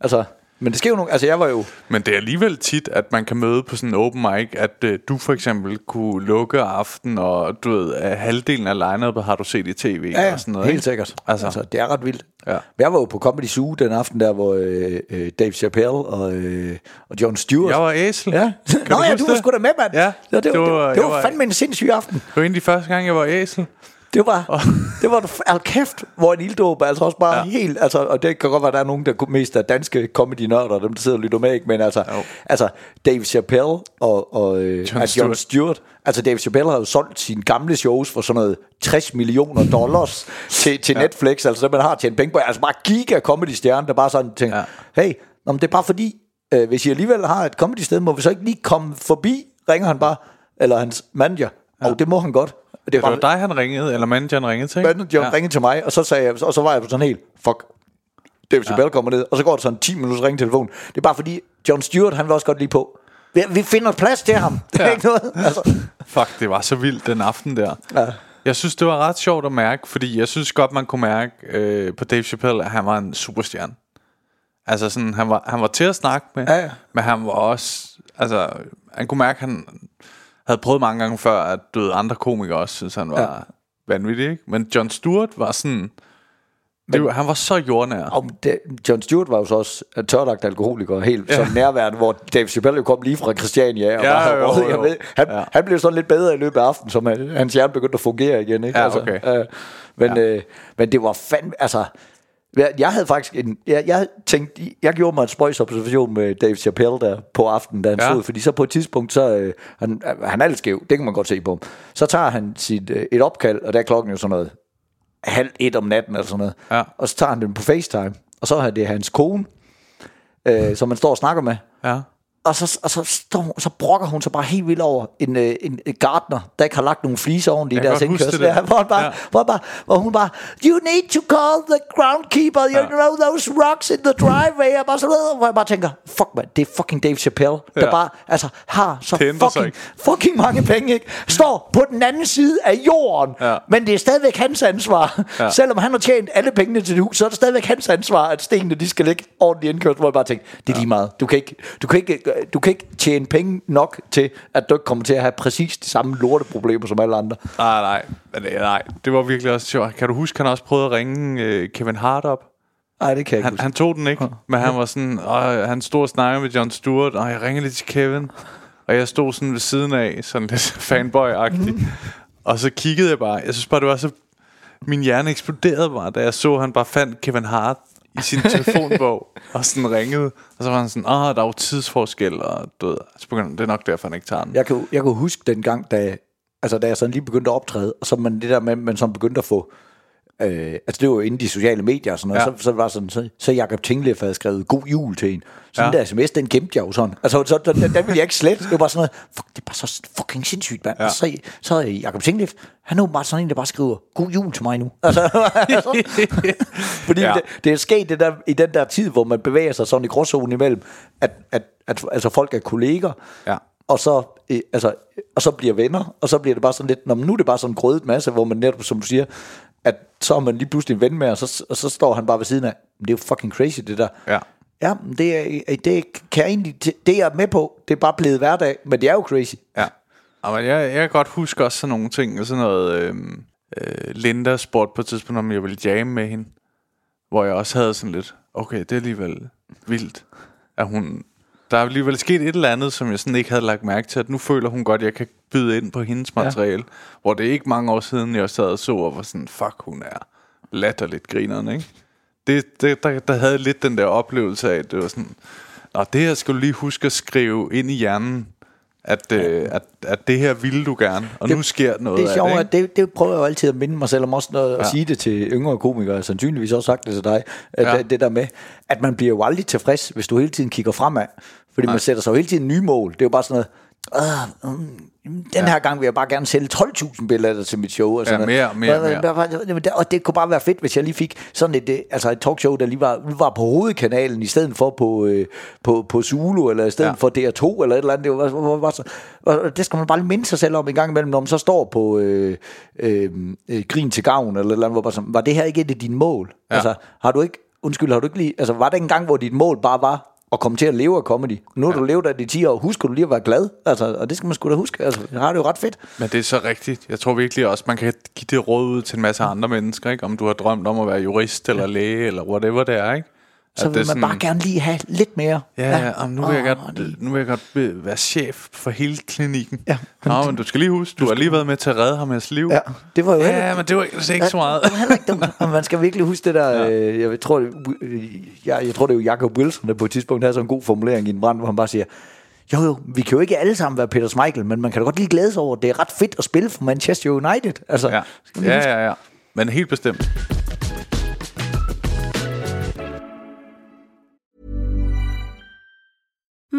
altså, men det sker jo nogle... Altså, jeg var jo... Men det er alligevel tit, at man kan møde på sådan en open mic, at øh, du for eksempel kunne lukke aften, og du ved, at halvdelen af line har du set i tv Ja, ja og sådan noget. helt ikke? sikkert. Altså, Altså, det er ret vildt. Ja. Jeg var jo på Comedy Zoo den aften der, hvor øh, øh, Dave Chappelle og, øh, og John Stewart... jeg var æsel. Ja. Nå ja, huske du var sgu da med, mand. Ja, det var, det, det var, det, det var var- fandme en sindssyg aften. Det var en af de første gange, jeg var æsel. Det var, det var al kæft, hvor en ilddåb, altså også bare Ja. helt, altså, og det kan godt være, at der er nogen, der mest er danske comedy-nørder, dem der sidder og lytter med, ikke? men altså, Jo. altså Dave Chappelle og, og øh, John, John Stewart. Stewart, altså Dave Chappelle har jo solgt sine gamle shows for sådan noget 60 millioner dollars til, til ja. Netflix, altså det man har tjent penge på, altså bare giga comedy-stjerne, der bare sådan tænker, Ja. ja. hey, nå, men det er bare fordi, øh, hvis I alligevel har et comedy-sted, må vi så ikke lige komme forbi, ringer han bare, eller hans manager, ja. og det må han godt. Det er Det var dig, han ringede, eller manageren ringede til, ikke? John ja. ringede til mig, og så, sagde jeg, og så var jeg på sådan helt, fuck, David Chappelle kommer ned, og så går det sådan 10 minutter ringe telefon. Det er bare fordi, John Stewart, han vil også godt lige på. Vi, vi finder plads til ham. Det er Ja. ikke noget. Altså, Fuck, det var så vildt den aften der. Ja. Jeg synes, det var ret sjovt at mærke, fordi jeg synes godt, man kunne mærke øh, på Dave Chappelle, at han var en superstjerne. Altså sådan, han var, han var til at snakke med, Ja, ja. men han var også, altså, han kunne mærke, at han havde prøvet mange gange før, at du ved, andre komikere også synes, han var ja. Vanvittig, ikke? Men John Stewart var sådan, det, var- han var så jordnær. og det, John Stewart var jo så også øh, tørlagt alkoholiker, helt ja. sådan nærværende, hvor Dave Chappelle jo kom lige fra Christiania. Og Ja, bare, jo, jo. jeg ved, han, Ja. han blev sådan lidt bedre i løbet af aftenen, som han, hans hjerne begyndte at fungere igen. Ikke? Ja, okay. øh, men, ja. øh, men det var fandme, altså... Jeg, havde faktisk en, jeg, jeg tænkte, jeg gjorde mig en spøjs observation med Dave Chappelle der på aftenen, da han Ja. ja. stod, fordi så på et tidspunkt, så øh, han, han er lidt skæv, det kan man godt se på ham. Så tager han sit, øh, et opkald, og der er klokken jo sådan noget halv et om natten eller sådan noget. Ja. Og så tager han den på FaceTime, og så er det hans kone, øh, som man står og snakker med. Ja. Og så, og så, står, så brokker hun sig bare helt vildt over en, øh, en, en gartner, der ikke har lagt nogle fliser ordentligt i deres indkørsel. det der. Ja, hvor, han bare, Ja. hvor, bare, hvor hun bare, you need to call the groundkeeper, you Ja. know those rocks in the driveway, og bare sådan noget, hvor jeg bare tænker, fuck man, det er fucking Dave Chappelle, der Ja. bare, altså, har så fucking, fucking mange penge, ikke? Står på den anden side af jorden, Ja. men det er stadigvæk hans ansvar. Ja. Selvom han har tjent alle pengene til det hus, så er det stadigvæk hans ansvar, at stenene de skal ligge ordentligt indkørt, hvor jeg bare tænker, det er lige meget. Du kan, ikke, du, kan ikke, du kan ikke tjene penge nok til, at du ikke kommer til at have præcis de samme lorteproblemer som alle andre. Nej, nej, men, øh, nej, det var virkelig også sjovt. Kan du huske, han også prøvede at ringe øh, Kevin Hart op? Nej, det kan jeg ikke Han, huske. han tog den ikke, men han var sådan, og han stod og snakkede med John Stewart, og jeg ringede lidt til Kevin, og jeg stod sådan ved siden af, sådan lidt fanboy-agtig, og så kiggede jeg bare, jeg synes bare, det var så, min hjerne eksploderede bare, da jeg så, at han bare fandt Kevin Hart i sin telefonbog, og sådan ringede, og så var han sådan, åh, der er jo tidsforskel, og du ved, så begyndte, det er nok derfor, han ikke tager den. Jeg kan, jeg kan huske den gang, da, altså, da jeg sådan lige begyndte at optræde, og så man det der med, man sådan begyndte at få, øh, altså det var jo inden de sociale medier og sådan noget, Ja. så, så var sådan, så, så Jacob Tingleff havde skrevet god jul til en. Sådan Ja. der sms, den gemte jeg jo sådan. Altså, så, den, den ville jeg ikke slet. Det var bare sådan noget, fuck, det er bare så fucking sindssygt, mand. Ja. Så, så er Jacob Tingleff, han er jo bare sådan en, der bare skriver, god jul til mig nu. Altså, altså fordi Ja. det, det er sket det der, i den der tid, hvor man bevæger sig sådan i gråzonen imellem, at, at, at altså folk er kolleger, Ja. og så, øh, altså, og så bliver venner, og så bliver det bare sådan lidt, Nå, nu er det bare sådan en grødet masse, hvor man netop, som du siger, at så er man lige pludselig en ven med, og så, og så står han bare ved siden af, men det er jo fucking crazy, det der. Ja. Ja, men det, er, det kan jeg egentlig, det er jeg med på, det er bare blevet hverdag, men det er jo crazy. Ja. Og jeg, jeg kan godt huske også sådan nogle ting, sådan noget, øh, øh, Linda spurgte på et tidspunkt, om jeg ville jamme med hende, hvor jeg også havde sådan lidt, okay, det er alligevel vildt, at hun, der er alligevel sket et eller andet, som jeg sådan ikke havde lagt mærke til, at nu føler hun godt, at jeg kan byde ind på hendes materiale, ja. hvor det er ikke mange år siden, jeg sad og så, og var sådan, fuck, hun er latterligt grineren, ikke? Det, det, der, der havde lidt den der oplevelse af, at det var sådan, Nå, det her skal du lige huske at skrive ind i hjernen, at, øh, at, at det her ville du gerne, og det, nu sker noget Det er sjovt, at det, det prøver jeg jo altid at minde mig selv om også, når, ja. at sige det til yngre komikere, sandsynligvis også sagt det til dig, at ja. det, det der med, at man bliver jo aldrig tilfreds, hvis du hele tiden kigger fremad, fordi Nej. man sætter sig jo hele tiden nye mål. Det er jo bare sådan noget, "Åh, mm, den ja. her gang vil jeg bare gerne sælge 12.000 billetter til mit show. Og sådan Ja, noget. mere, mere, Og- det kunne bare være fedt, hvis jeg lige fik sådan et, øh, altså et talkshow, der lige var, var på hovedkanalen, i stedet for på, øh, på, på Zulu, eller i stedet Ja. for DR2, eller et eller andet. Det, var, var, var og det skal man bare lige minde sig selv om en gang imellem, når man så står på øh, øh, øh, grin til gavn, eller et eller andet, hvor bare sådan, var det her ikke et af dine mål? Ja. Altså, har du ikke, undskyld, har du ikke lige, altså var det en gang, hvor dit mål bare var, at komme til at leve af comedy. Nu har ja. du levet af de 10 år, husker du lige at være glad. Altså, og det skal man sgu da huske. Altså, jeg har det jo ret fedt. Men det er så rigtigt. Jeg tror virkelig også, man kan give det råd ud til en masse andre mennesker, ikke? Om du har drømt om at være jurist eller læge, eller whatever det er, ikke? Så vil man bare gerne lige have lidt mere. Ja, ja, ja nu, vil jeg godt, nu vil jeg godt være chef for hele klinikken. Ja. Nå, men du skal lige huske, du har lige været med til at redde ham hans liv. Ja, det var jo Ja, men det var ikke, ikke så meget. Det var heller ikke dumt. Man skal virkelig huske det der, Ja. ja. øh, jeg tror, det, jeg, jeg tror det er jo Jacob Wilson, der på et tidspunkt havde sådan en god formulering i en brand, hvor han bare siger, jo jo, vi kan jo ikke alle sammen være Peter Schmeichel, men man kan da godt lige glæde sig over, at det er ret fedt at spille for Manchester United. Altså, Ja, ja, ja. ja. Men helt bestemt.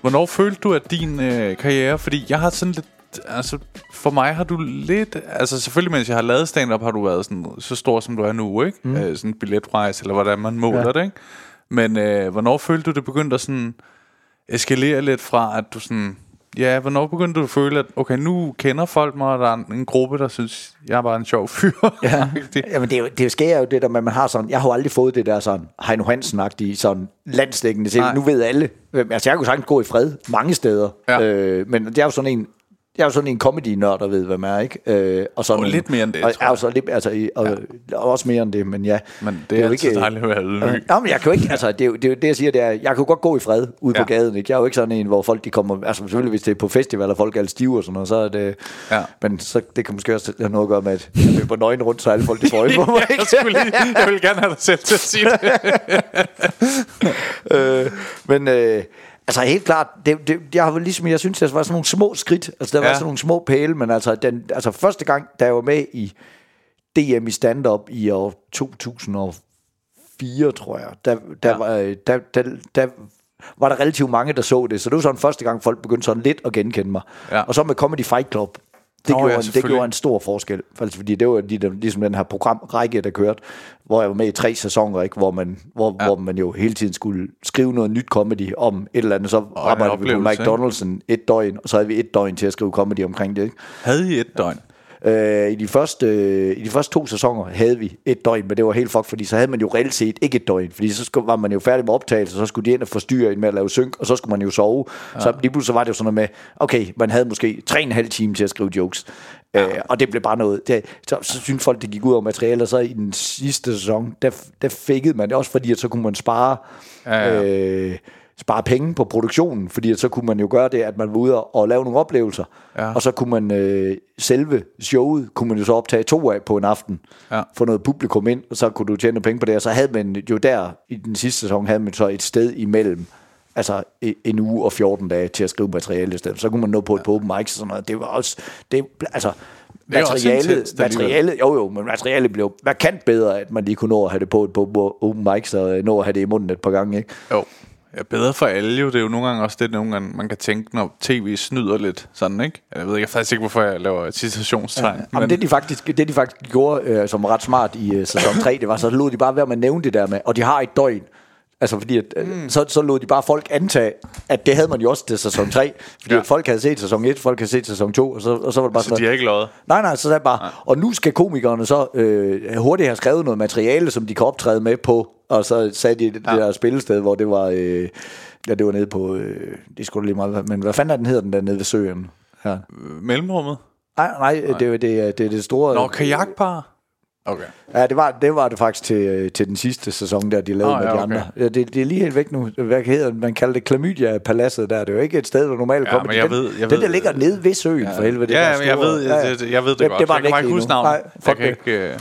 Hvornår følte du, at din øh, karriere, fordi jeg har sådan lidt, altså for mig har du lidt, altså selvfølgelig mens jeg har lavet stand-up, har du været sådan, så stor som du er nu, ikke? Mm. Øh, sådan billetpris, eller hvordan man måler ja. det, ikke? Men øh, hvornår følte du, det begyndte at sådan eskalere lidt fra, at du sådan, ja, hvornår begyndte du at føle, at okay, nu kender folk mig, og der er en, en gruppe, der synes, jeg er bare en sjov fyr. Ja, Jamen det, er jo, det sker jo det der med, man har sådan, jeg har jo aldrig fået det der sådan Heino Hansen-agtige sådan landsdækkende til, Nej. nu ved alle, Hvem- altså jeg kunne sagtens gå i fred mange steder, Ja. øh, men det er jo sådan en, jeg er jo sådan en comedy-nørd, der ved, hvad man er, ikke? Øh, og, sådan, Og lidt mere end det, og, tror jeg. Og, så lidt, altså, og, ja. også mere end det, men ja. Men det er, jo altid dejligt at være ydmyg. Øh, Ja, men jeg kan jo ikke, altså, det, er jo, det, er jo det, jeg siger, det er, jeg kan jo godt gå i fred ude Ja. på gaden, ikke? Jeg er jo ikke sådan en, hvor folk de kommer, altså selvfølgelig hvis det er på festival, og folk er stive og sådan noget, så er det, Ja. men så, det kan måske også have noget at gøre med, at jeg løber nøgen rundt, så alle folk de får øje på mig, jeg, ikke? skulle lige, jeg vil gerne have dig selv til at sige det. øh, men øh, Altså helt klart, det, det, jeg har ligesom, jeg synes, der var sådan nogle små skridt, altså der Ja. var sådan nogle små pæle, men altså, den, altså første gang, da jeg var med i DM i stand-up i år 2004, tror jeg, der, der, Ja. ja. var, øh, der, der, der var der relativt mange, der så det, så det var sådan første gang, folk begyndte sådan lidt at genkende mig. Ja. Og så med Comedy Fight Club, det, Nå, gjorde, ja, en, det gjorde en stor forskel, faktisk, fordi det var lige, ligesom den her programrække, der kørte, hvor jeg var med i tre sæsoner, ikke? Hvor, man, hvor, Ja. hvor man jo hele tiden skulle skrive noget nyt comedy om et eller andet, så arbejdede vi på? McDonald's et døgn, og så havde vi et døgn til at skrive comedy omkring det. Ikke? Havde I et døgn? Øh, i, de første, øh, I de første to sæsoner havde vi et døgn, men det var helt fuck, fordi så havde man jo reelt set ikke et døgn, fordi så skulle, var man jo færdig med optagelse, så skulle de ind og forstyrre en med at lave synk, og så skulle man jo sove. Ja. Så lige pludselig var det jo sådan noget med, okay, man havde måske tre og en halv time til at skrive jokes, ja. øh, og det blev bare noget. Det, så, så synes folk, det gik ud over materiale, og så i den sidste sæson, der, der fækkede man det også, fordi at så kunne man spare... Ja, ja. Øh, spare penge på produktionen, fordi så kunne man jo gøre det, at man var ude og, lave nogle oplevelser, Ja. og så kunne man øh, selve showet, kunne man jo så optage to af på en aften, Ja. få noget publikum ind, og så kunne du tjene penge på det, og så havde man jo der, i den sidste sæson, havde man så et sted imellem, altså en uge og 14 dage til at skrive materiale i stedet. Så kunne man nå på et på open mics og sådan noget. Det var også, det, altså, er materialet, materialet, jo jo, men materialet blev markant bedre, at man lige kunne nå at have det på et på open mics, og nå at have det i munden et par gange, ikke? Jo. Ja, bedre for alle jo. Det er jo nogle gange også det, nogle gange, man kan tænke, når tv snyder lidt. Sådan, ikke? Jeg ved ikke faktisk ikke, hvorfor jeg laver citationstegn. Ja, men det de faktisk, det de faktisk gjorde, øh, som ret smart i øh, sæson 3, det var, så lod de bare være med at nævne det der med, og de har et døgn. Altså fordi, at, mm. så, så lod de bare folk antage, at det havde man jo også til sæson 3. Fordi Ja. at folk havde set sæson 1, folk havde set sæson 2, og så, og så var det bare så sådan de har ikke løjet. Nej, nej, så sagde bare, nej. og nu skal komikerne så øh, hurtigt have skrevet noget materiale, som de kan optræde med på, og så sagde de det, ja. det der spillested, hvor det var, øh, ja, det var nede på, øh, det skulle lige meget, men hvad fanden er den hedder den der nede ved søen? Ja. Mellemrummet? Nej, nej, nej. Det, er- det, er- det er det store... Nå, kajakpar? Okay. Ja, det var det, var det faktisk til, øh, til den sidste sæson, der de lavede Nå, med ja, de okay. andre. Ja, det, det er lige helt væk nu. Hvad hedder det? Man kalder det Klamydia-paladset der. Det er jo ikke et sted, der normalt Ja, kommer. men jeg den, ved- jeg den, ved- der ligger nede ved søen, ja, for helvede. det Ja, der jeg ved, jeg, jeg, jeg ved det, det, godt. Det var jeg kan bare ikke huske navnet. Nej, jeg fuck kan det. ikke... Øh,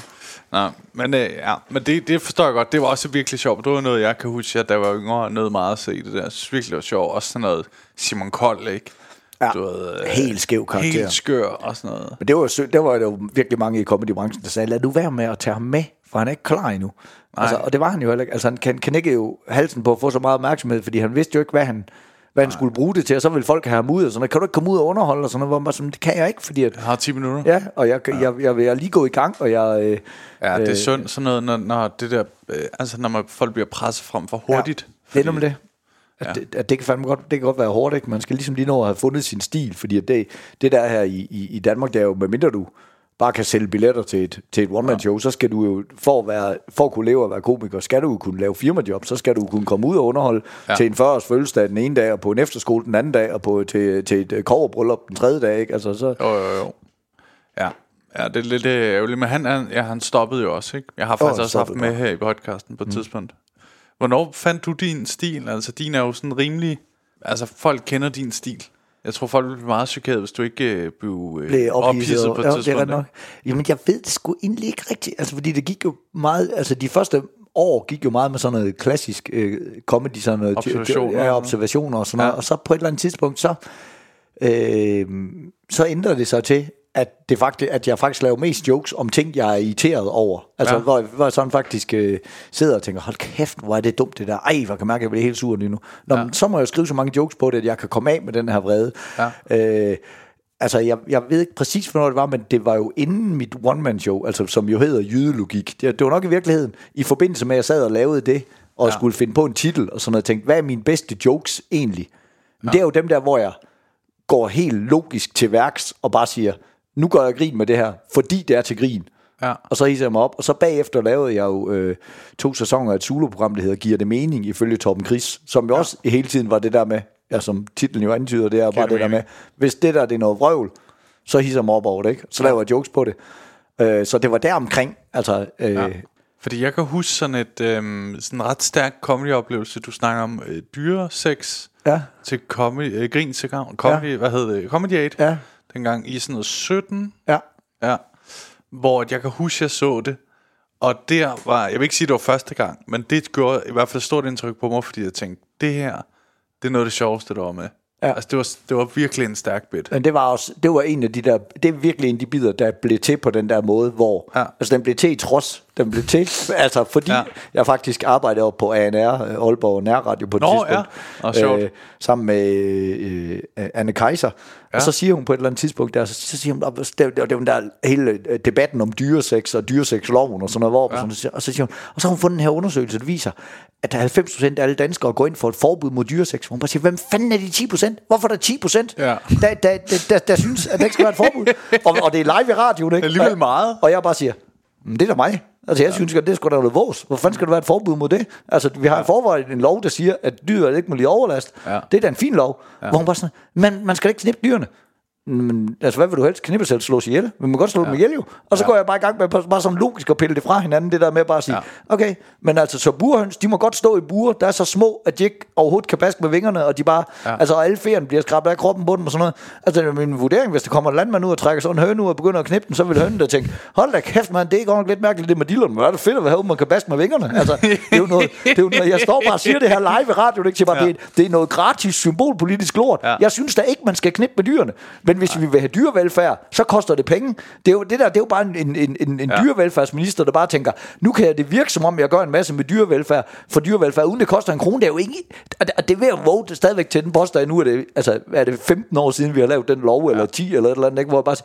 nej, men, øh, ja, men det, det forstår jeg godt. Det var også virkelig sjovt. Det var noget, jeg kan huske, at jeg var yngre, noget meget at se det der. Jeg synes virkelig, det var sjovt. Også sådan noget Simon Kold, ikke? Ja, Du ved, øh, helt skæv karakter. Helt skør og sådan noget. Men det var, der var jo virkelig mange i comedybranchen, der sagde, lad nu være med at tage ham med, for han er ikke klar endnu. Altså, og det var han jo heller ikke. Altså, han kan, kan ikke jo halsen på at få så meget opmærksomhed, fordi han vidste jo ikke, hvad han, hvad han skulle bruge det til, og så ville folk have ham ud, og sådan noget. Kan du ikke komme ud og underholde, og sådan noget, hvor man bare sådan, det kan jeg ikke, fordi at, Jeg har 10 minutter. ja, og jeg, jeg, jeg, jeg, jeg er lige gå i gang, og jeg, øh, Ja, det er øh, synd sådan noget, når, når det der, øh, altså når man, folk bliver presset frem for hurtigt. Ja, det er nemlig det. At, Ja. ja. det, at det, kan fandme godt, det kan godt være hårdt, ikke? Man skal ligesom lige nå at have fundet sin stil, fordi at det, det der her i, i, i Danmark, det er jo, medmindre du bare kan sælge billetter til et, til et one-man-show, så skal du jo, for at, være, for at kunne leve og være komiker, skal du jo kunne lave firmajob, så skal du kunne komme ud og underholde Ja. ja. til en 40-års fødselsdag den ene dag, og på en efterskole den anden dag, og på, til, til et koverbryllup den tredje dag, ikke? Altså, så, Jo, jo, jo. Ja, ja det er lidt øh, ærgerligt, men han, han, ja, han stoppede jo også, ikke? Jeg har faktisk også haft med her i podcasten på et mm. tidspunkt. Hvornår fandt du din stil? Altså, din er jo sådan rimelig... Altså, folk kender din stil. Jeg tror, folk ville blive meget chokeret, hvis du ikke øh, blev øh, blev ophidset. på et Ja, det er tidspunkt. nok. Jamen, jeg ved det sgu egentlig ikke rigtigt. Altså, fordi det gik jo meget... Altså, de første år gik jo meget med sådan noget klassisk øh, comedy, sådan noget... Observationer. Ja, observationer og sådan Ja. noget. Og så på et eller andet tidspunkt, så... Øh, så ændrede det sig til, at, det faktisk, at jeg faktisk laver mest jokes om ting, jeg er irriteret over. Altså, Ja. hvor, hvor jeg sådan faktisk øh, sidder og tænker, hold kæft, hvor er det dumt det der. Ej, hvor kan jeg mærke, at jeg bliver helt sur lige nu. Nå, Ja. men, så må jeg jo skrive så mange jokes på det, at jeg kan komme af med den her vrede. Ja. Øh, altså, jeg, jeg ved ikke præcis, hvornår det var, men det var jo inden mit one-man-show, altså, som jo hedder Jydelogik. Det, det var nok i virkeligheden, i forbindelse med, at jeg sad og lavede det, og ja. skulle finde på en titel, og sådan noget, tænkte, hvad er mine bedste jokes egentlig? Men ja. det er jo dem der, hvor jeg går helt logisk til værks, og bare siger, nu gør jeg grin med det her, fordi det er til grin. Ja. Og så hisser jeg mig op, og så bagefter lavede jeg jo øh, to sæsoner af et Zulu-program, der hedder Giver det mening, ifølge Torben Chris, som jo ja. også hele tiden var det der med, ja, som titlen jo antyder, det er bare det det der med, hvis det der det er noget vrøvl, så hisser jeg mig op over det, ikke? Så laver jeg jokes på det. Øh, så det var der omkring, altså, øh, Ja. Fordi jeg kan huske sådan et øhm, sådan ret stærk comedy-oplevelse. Du snakker om øh, dyresex ja, til comedy, øh, grin til gavn. Comedy, ja. hvad hed det? Comedy 8. ja, Dengang i sådan noget 17. ja, Ja. Hvor jeg kan huske, jeg så det. Og der var, jeg vil ikke sige, det var første gang, men det gjorde i hvert fald stort indtryk på mig, fordi jeg tænkte, det her Det er noget af det sjoveste, der var med. Ja. Altså, det var, det var virkelig en stærk bit. Men det var også, det var en af de der, det er virkelig en af de bider, der blev til på den der måde, hvor, ja. altså den blev til i trods, den blev til, altså fordi Ja. jeg faktisk arbejdede oppe på ANR, øh, Aalborg Nærradio på et Nå, tidspunkt, ja. Nå, sjovt. sammen med øh, øh, Anne Kaiser, ja. og så siger hun på et eller andet tidspunkt der, så, siger hun, "Nå, det, det, det den der hele øh, debatten om dyresex og dyresexloven og sådan noget, hvor, ja. og, sådan, og så siger hun, og så har hun fundet den her undersøgelse, der viser, at der er 90% af alle danskere går ind for et forbud mod dyresex. Hvor hun bare siger, hvem fanden er de 10%? Hvorfor er der 10%? Ja. Der, der, der, der, der synes, at der ikke skal være et forbud. og, og det er live i radioen, ikke? Alligevel Og- meget. Og jeg bare siger, "Men det er da mig. Altså jeg ja. synes, at det skulle da være vores. Hvor fanden skal der være et forbud mod det? Altså vi har ja. i forvejen en lov, der siger, at dyret ikke må lide overlast. Ja. Det er da en fin lov. Ja. Hvor hun bare sådan, man, man skal ikke knippe dyrene. Men, altså, hvad vil du helst? Knippe selv slås ihjel? Men man godt slå ja. dem ihjel jo. Og så ja. går jeg bare i gang med bare sådan logisk at pille det fra hinanden, det der med bare at sige, Ja. okay, men altså, så burhøns, de må godt stå i buer, der er så små, at de ikke overhovedet kan baske med vingerne, og de bare, Ja. altså, alle feren bliver skrabet af kroppen på dem og sådan noget. Altså, det er min vurdering, hvis der kommer en landmand ud og trækker sådan en høne ud og begynder at knippe den, så vil hønen der tænke, hold da kæft, man, det er godt lidt mærkeligt, det med dillerne, men er det fedt at være man kan baske med vingerne. Altså, det er jo noget, det er jo noget jeg står bare og siger det her live i radio, det, er ikke bare, Ja. det, det er noget gratis symbolpolitisk lort. Ja. Jeg synes da ikke, man skal knippe med dyrene. Men hvis Nej. vi vil have dyrevelfærd, så koster det penge. Det er jo, det der, det er jo bare en, en, en, en Ja. dyrevelfærdsminister, der bare tænker, nu kan det virke som om, jeg gør en masse med dyrevelfærd for dyrevelfærd, uden det koster en krone. Det er jo ikke... Og det, er at våge det stadigvæk til den påstand. Nu er det, altså, er det 15 år siden, vi har lavet den lov, ja. eller 10 eller et eller andet, ikke? hvor jeg bare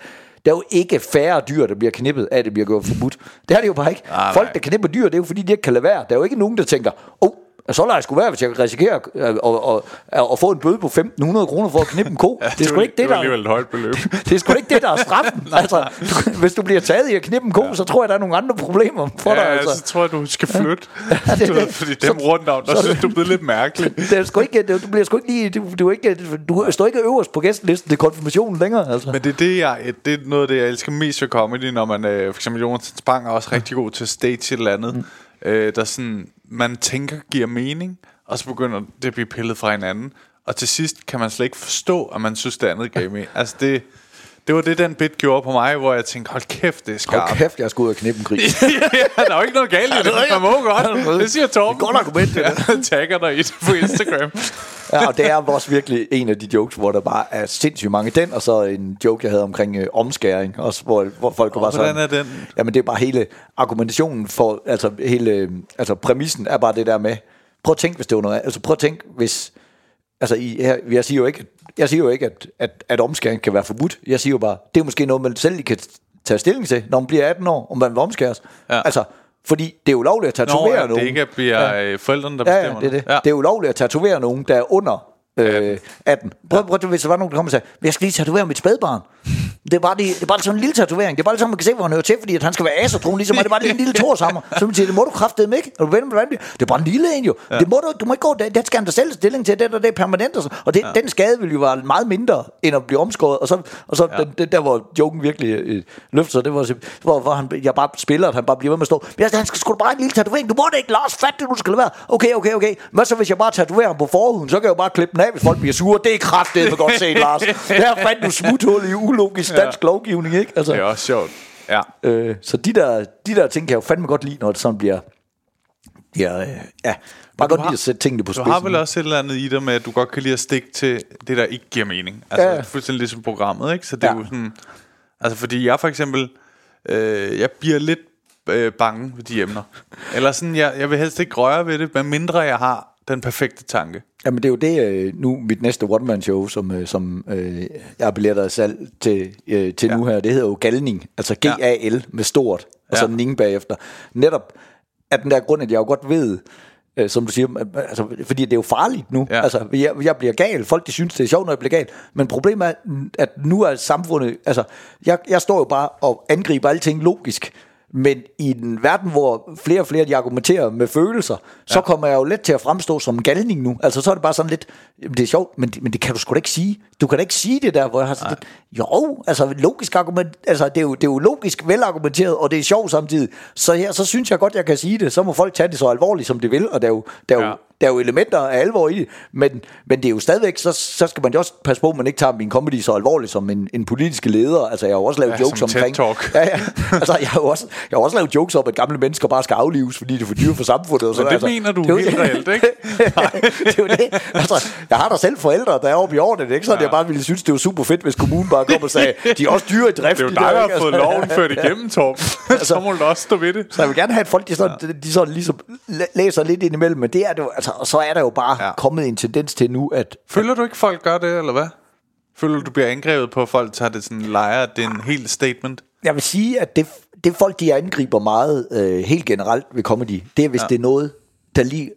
der er jo ikke færre dyr, der bliver knippet af, at det bliver gjort forbudt. Det er det jo bare ikke. Nej, Folk, der knipper dyr, det er jo fordi, de ikke kan lade være. Der er jo ikke nogen, der tænker, åh, oh, så lader jeg sgu være, hvis jeg risikerer at, at, at, at få en bøde på 1.500 kroner for at knippe en ko. Ja, det er sgu ikke det, det der... alligevel et højt beløb. Det er sgu ikke det, der er straffen. altså, du, hvis du bliver taget i at knippe en ko, ja. så tror jeg, der er nogle andre problemer for dig. Ja, Altså. så tror jeg, du skal flytte. Ja, det- du ved, fordi dem rundt om, der så- synes du er blevet lidt mærkeligt. Det er sgu ikke, det, du bliver sgu ikke lige, du, du, ikke, du står ikke øverst på gæstelisten til konfirmationen længere. Altså. Men det er, det, jeg, det er noget af det, jeg elsker mest ved comedy, når man, øh, for eksempel Jonas Spang er også rigtig god til at stage et eller andet, mm. øh, der sådan, man tænker giver mening, og så begynder det at blive pillet fra hinanden, og til sidst kan man slet ikke forstå, at man synes, det andet gav mening. Altså det, det var det, den bit gjorde på mig, hvor jeg tænkte, hold kæft, det er skarpt. Hold kæft, jeg skulle ud og knippe en gris. ja, der er jo ikke noget galt i det. Man må godt. Det siger Torben. Det er godt argument, det der. Jeg tagger dig i det på Instagram. ja, og det er også virkelig en af de jokes, hvor der bare er sindssygt mange. Den, og så en joke, jeg havde omkring øh, omskæring, også, hvor, hvor folk bare hvordan sådan... er den? Jamen, det er bare hele argumentationen for... Altså, hele, øh, altså præmissen er bare det der med... Prøv at tænke, hvis det var noget... Altså, prøv at tænke, hvis... Altså, her, jeg siger jo ikke, jeg siger jo ikke at, at, at omskæring kan være forbudt. Jeg siger jo bare, det er måske noget, man selv kan tage stilling til, når man bliver 18 år, om man vil omskæres. Ja. Altså, fordi det er ulovligt at Nå, tatovere ja, det nogen. ikke bliver ja. forældrene, der Ja, bestemmer ja, det er det. Ja. Ja. Det er ulovligt at tatovere nogen, der er under øh, 18. Prøv, prøv, hvis der var nogen, der kom og sagde, jeg skal lige tatovere mit spædbarn. Det er bare, det, det er bare sådan en lille tatovering. Det er bare sådan, man kan se, hvor han hører til, fordi at han skal være asertron, ligesom mig. Det er bare lige en lille torshammer. Så man siger, det må du kraftedeme ikke. Er du ven med det? Det er bare en lille en jo. Ja. Det må du, du må ikke gå, det, det skal han da selv stilling til. Det, der, det er permanent. Og, og det, ja. den skade vil jo være meget mindre, end at blive omskåret. Og så, og så ja. den, den, der, hvor joken virkelig øh, løfter sig, det var, så- hvor, hvor han, jeg bare spiller, at han bare bliver ved med at stå. Men han skal sgu da bare en lille tatovering. Du må da ikke, Lars, fat det, du skal lade være. Okay, okay, okay. Hvad så, hvis jeg bare tatoverer ham på forhuden? Så kan jeg jo bare klippe den af, hvis folk bliver sure. Det er kraftedet godt set, Lars. Der fandt du smuthul i ulogisk dansk lovgivning, ikke? Altså, Det er også sjovt. Ja. øh, så de der, de der ting kan jeg jo fandme godt lide, når det sådan bliver... bliver øh, ja, bare godt har- lide at sætte tingene på Du spidsen. har vel også et eller andet i dig med, at du godt kan lide at stikke til det, der ikke giver mening. Altså, Ja. ja. fuldstændig ligesom programmet, ikke? Så det er Ja. jo sådan... Altså, fordi jeg for eksempel... Øh, jeg bliver lidt øh, bange ved de emner. Eller sådan, jeg, jeg vil helst ikke røre ved det, medmindre jeg har den perfekte tanke. Jamen det er jo det, øh, nu mit næste one-man-show, som, øh, som øh, jeg har billetter af salg til, øh, til ja. nu her, det hedder jo Galning, altså G-A-L med stort, og så Ja. en ing bagefter. Netop af den der grund, at jeg jo godt ved, øh, som du siger, altså, fordi det er jo farligt nu. Ja. Altså, jeg, jeg bliver gal. Folk de synes, det er sjovt, når jeg bliver gal. Men problemet er, at nu er samfundet... Altså, jeg, jeg står jo bare og angriber alting logisk. Men i en verden, hvor flere og flere de argumenterer med følelser, ja. så kommer jeg jo let til at fremstå som en galning nu. Altså, så er det bare sådan lidt, det er sjovt, men, men det kan du sgu da ikke sige. Du kan da ikke sige det der, hvor jeg har sådan lidt, jo, altså logisk argument, altså det er, jo, det er jo logisk velargumenteret, og det er sjovt samtidig. Så her, så synes jeg godt, jeg kan sige det. Så må folk tage det så alvorligt, som de vil, og der er jo, der er jo Ja. Der er jo elementer af alvor i det, men, men det er jo stadigvæk, så, så skal man jo også passe på, at man ikke tager min comedy så alvorligt som en, en politisk leder. Altså, jeg har jo også lavet Ja, jokes omkring... Ja, ja. Altså, jeg har jo også, jeg har også lavet jokes om, at gamle mennesker bare skal aflives, fordi det er for dyrt for samfundet. Og sådan, det altså, mener du det helt det. reelt, ikke? det er jo det. Altså, jeg har da selv forældre, der er oppe i årene. Ikke sådan, ja. jeg bare ville synes, det var super fedt, hvis kommunen bare kom og sagde, de er også dyre i drift. Det er jo dig, der ikke? har fået Altså, loven ført igennem, Torben. så må du også stå ved det. Så jeg vil gerne have, at folk de sådan, ja. de sådan ligesom læ- læser lidt ind imellem, men det er det altså, og så er der jo bare Ja. ja. kommet en tendens til nu, at Føler du ikke, folk gør det, eller hvad? Føler du, du bliver angrebet på, at folk tager det sådan lejer, det er en helt statement? jeg vil sige, at det, det folk, de angriber meget øh, helt generelt ved comedy, det er, hvis ja. det er noget, der lige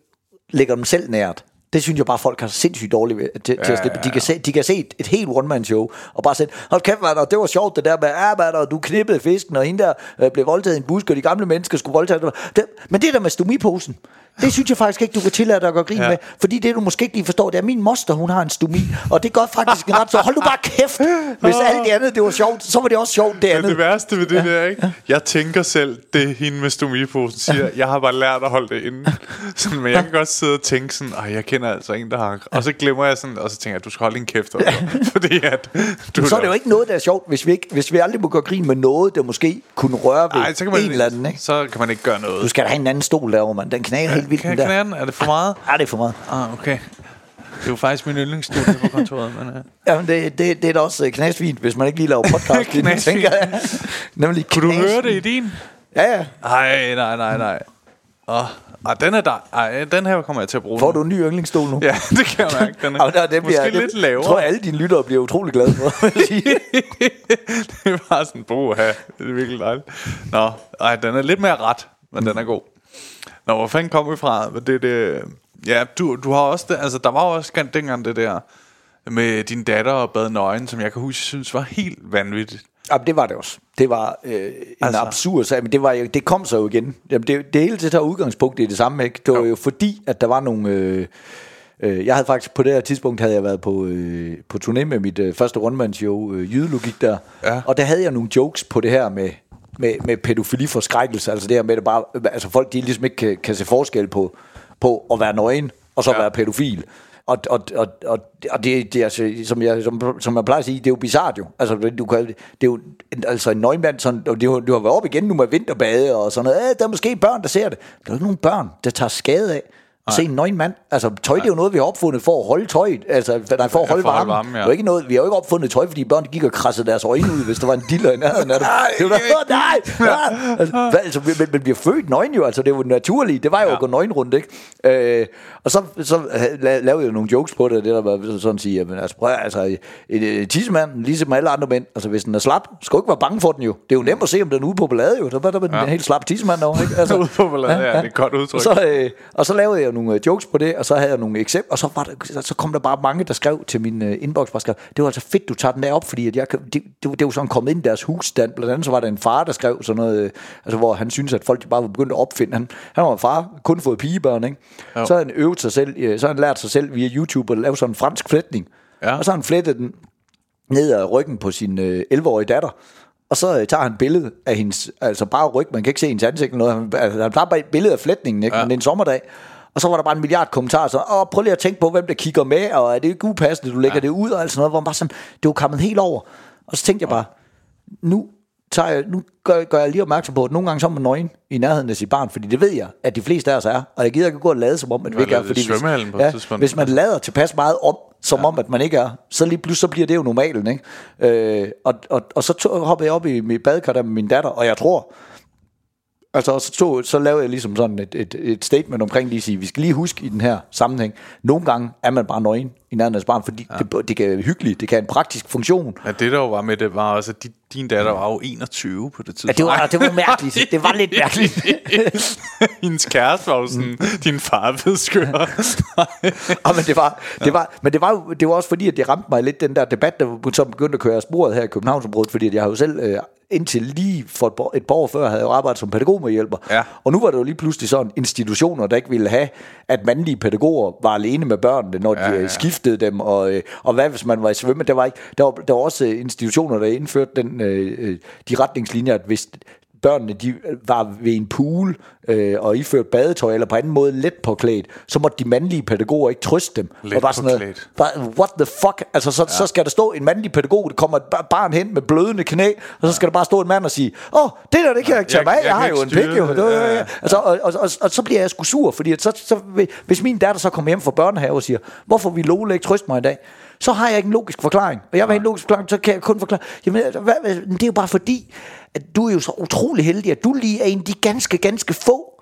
ligger dem selv nært. Det synes jeg bare, folk har sindssygt dårligt ved, til, til at slippe. De kan se, de kan se et, et helt one-man-show, og bare sætte, hold kæft, man, det var sjovt, det der med, ja, man, og du knippede fisken, og hende der øh, blev voldtaget i en busk, og de gamle mennesker skulle voldtage. Det, men det der med stomiposen, det synes jeg faktisk ikke, du kan tillade dig at gøre grin Ja. ja. med, fordi det, du måske ikke lige forstår, det er, min moster, hun har en stomi, og det gør faktisk en ret så, hold nu bare kæft, hvis alt det andet, det var sjovt, så var det også sjovt, det Men andet. det værste ved det der, ikke? Jeg tænker selv, det hende med stomiposen siger, jeg har bare lært at holde det inde. Sådan, men jeg kan godt sidde og tænke sådan, Ej, jeg kender altså en, der har... Og så glemmer jeg sådan, og så tænker jeg, du skal holde din kæft. Oliver. Fordi at... Du så er det jo ikke noget, der er sjovt, hvis vi, ikke, hvis vi aldrig må gøre grin med noget, der måske kunne røre ved Ej, så kan man, en eller anden. Ikke? Så kan man ikke gøre noget. Du skal da have en anden stol derovre, mand. Den knager helt vildt. Kan den jeg knære den? Er det for meget? Ja, det er for meget. Ah, okay. Det er jo faktisk min yndlingsstudie på kontoret, men... Uh... Jamen, det, det, det er da også øh, knasfint, hvis man ikke lige laver podcast. Knasfint. tænker jeg. Nemlig Kunne du høre det i din? Ja, ja. Ej, nej, nej, nej. Åh, oh, den er der. Ej, den her kommer jeg til at bruge. Får du en ny yndlingsstol nu? Ja, det kan jeg mærke. Den er Jamen, det bliver, måske det, lidt lavere. Jeg tror, alle dine lyttere bliver utrolig glade for. det er bare sådan, have. Det er virkelig dejligt. Nå, ej, den er lidt mere ret, men den er god. Nå, hvor fanden kom vi fra? Det, det, ja, du, du har også det, altså der var også gan- dengang det der med din datter og bad nøgen, som jeg kan huske, synes var helt vanvittigt. Jamen, det var det også. Det var øh, en Altså. absurd sag, men det, var jo, det kom så jo igen. Jamen, det, det hele tager udgangspunkt i det samme, ikke? Det var jo, jo fordi, at der var nogle... Øh, øh, jeg havde faktisk på det her tidspunkt havde jeg været på, øh, på turné med mit øh, første rundmandsshow, øh, Jydelogik der. Ja. Og der havde jeg nogle jokes på det her med, med, med pædofiliforskrækkelse. Altså det her med, at det bare, altså folk de ligesom ikke kan, kan se forskel på, på at være nøgen og så Ja. være pædofil. Og, og, og, og, og det, det er altså, som jeg, som, som jeg plejer at sige, det er jo bizart jo. Altså, du kan, det er jo en- altså en nøgenmand, sådan, og det har, du har været op igen nu med vinterbade og sådan noget. Øh, der er måske børn, der ser det. Der er jo ikke nogen børn, der tager skade af at se en nøgen mand. Altså, tøj, det er jo noget, vi har opfundet for at holde tøjet. Altså, nej, for at holde for at holde varmen. varmen, ja. Det er ikke noget, vi har jo ikke opfundet tøj, fordi børn gik og krassede deres øjne ud, hvis der var en diller i nærheden af. Det var noget, nej, nej. Altså, hvad, altså, men- man bliver født nøgen jo, altså det er jo naturligt. Det var jo ja. at gå nøgen rundt, ikke? Øh, og så, så la- lavede jeg nogle jokes på det, det der var sådan at sige, jamen, altså, prøv, altså et, et tissemand, ligesom alle andre mænd, altså hvis den er slap, skal du ikke være bange for den jo. Det er jo nemt at se, om den er ude på ballade jo. Der var der var en helt slap tissemand over, ikke? Altså, Ude på ballade, ja, det er godt udtryk. Så, øh, og så lavede jeg nogle øh, jokes på det, og så havde jeg nogle eksempler, og så, var der, så- kom der bare mange, der skrev til min øh, inbox, bare skrev, det var altså fedt, du tager den der op, fordi at jeg, det, det, det, var sådan kommet ind i deres husstand. Blandt andet så var der en far, der skrev sådan noget, øh, altså, hvor han synes at folk de bare var begyndt at opfinde. Han, han var en far, kun fået pigebørn, ikke? Så havde han øvet sig selv, så havde han lært sig selv via YouTube at lave sådan en fransk flætning. Ja. Og så har han flettet den ned ad ryggen på sin øh, 11-årige datter. Og så øh, tager han billede af hendes, altså bare ryg, man kan ikke se hendes ansigt eller noget. Han, altså, han tager bare et billede af flætningen, ikke? Ja. Men det er en sommerdag. Og så var der bare en milliard kommentarer, så, Åh, prøv lige at tænke på, hvem der kigger med, og er det ikke upassende, du lægger ja. det ud, og alt sådan noget, hvor man bare sådan, det var kommet helt over. Og så tænkte jeg bare, nu, tager jeg, nu gør, gør jeg lige opmærksom på, at nogle gange så er man nøgen i nærheden af sit barn, fordi det ved jeg, at de fleste af os er, og jeg gider ikke gå og lade som om, at vi ikke er. Fordi svømmehallen på ja, tidspunkt. hvis man lader tilpas meget om, som ja. om, at man ikke er, så lige pludselig så bliver det jo normalen, ikke? Øh, og, og, og så tog, hoppede jeg op i mit badekar der med min datter, og jeg tror, Altså, og så, så lavede jeg ligesom sådan et, et, et statement omkring lige at sige, vi skal lige huske i den her sammenhæng, nogle gange er man bare nøgen i sit barn, fordi ja. det, det kan være hyggeligt, det kan have en praktisk funktion. Ja, det der jo var med det, var også, at din, datter var jo 21 på det Ja, tidspunkt. det, var, det var mærkeligt. Det var lidt mærkeligt. Hendes kæreste var jo sådan, din far ved skør. Ja, men det var, det var, men det var, jo, det var også fordi, at det ramte mig lidt, den der debat, der så begyndte at køre af sporet her i Københavnsområdet, fordi at jeg har jo selv, øh, indtil lige for et, et par år før, havde jeg jo arbejdet som pædagogmedhjælper. Ja. Og nu var det jo lige pludselig sådan institutioner, der ikke ville have, at mandlige pædagoger var alene med børnene, når de Ja, ja, ja, skiftede dem, og, øh, og hvad hvis man var i svømme, der var, ikke, der var, der var også institutioner, der indførte den, øh, øh, de retningslinjer, at hvis børnene de var ved en pool øh, og iført badetøj eller på anden måde let påklædt, så måtte de mandlige pædagoger ikke trøste dem. Let og bare sådan noget, what the fuck? Altså, så, ja. så skal der stå en mandlig pædagog, der kommer et bar- barn hen med blødende knæ, og så skal der bare stå en mand og sige, åh, oh, det der, det kan jeg ikke tage mig af, jeg jeg, har jo en pik, jo. det." Ja, Ja, ja. Altså, og, og, og, og, så bliver jeg sgu sur, fordi at så, så, hvis min datter så kommer hjem fra børnehave og siger, hvorfor vil Lole ikke trøste mig i dag? Så har jeg ikke en logisk forklaring. Og jeg vil have en logisk forklaring, så kan jeg kun forklare. Jamen, hvad, det er jo bare fordi, at du er jo så utrolig heldig, at du lige er en af de ganske, ganske få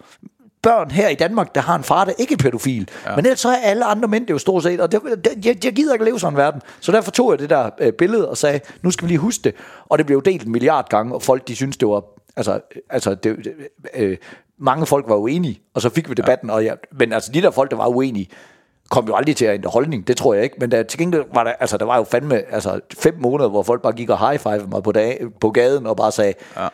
børn her i Danmark, der har en far, der ikke er pædofil. Ja. Men ellers så er alle andre mænd det jo stort set, og det, det, jeg, jeg gider ikke leve sådan en verden. Så derfor tog jeg det der øh, billede og sagde, nu skal vi lige huske det. Og det blev jo delt en milliard gange, og folk de synes det var, altså, altså det, det, øh, mange folk var uenige, og så fik vi debatten, ja. og jeg, men altså de der folk, der var uenige, kom jo aldrig til at ændre holdning, det tror jeg ikke, men der, til gengæld var der, altså der var jo fandme altså, fem måneder, hvor folk bare gik og high-five mig på, dag, på gaden og bare sagde, ja.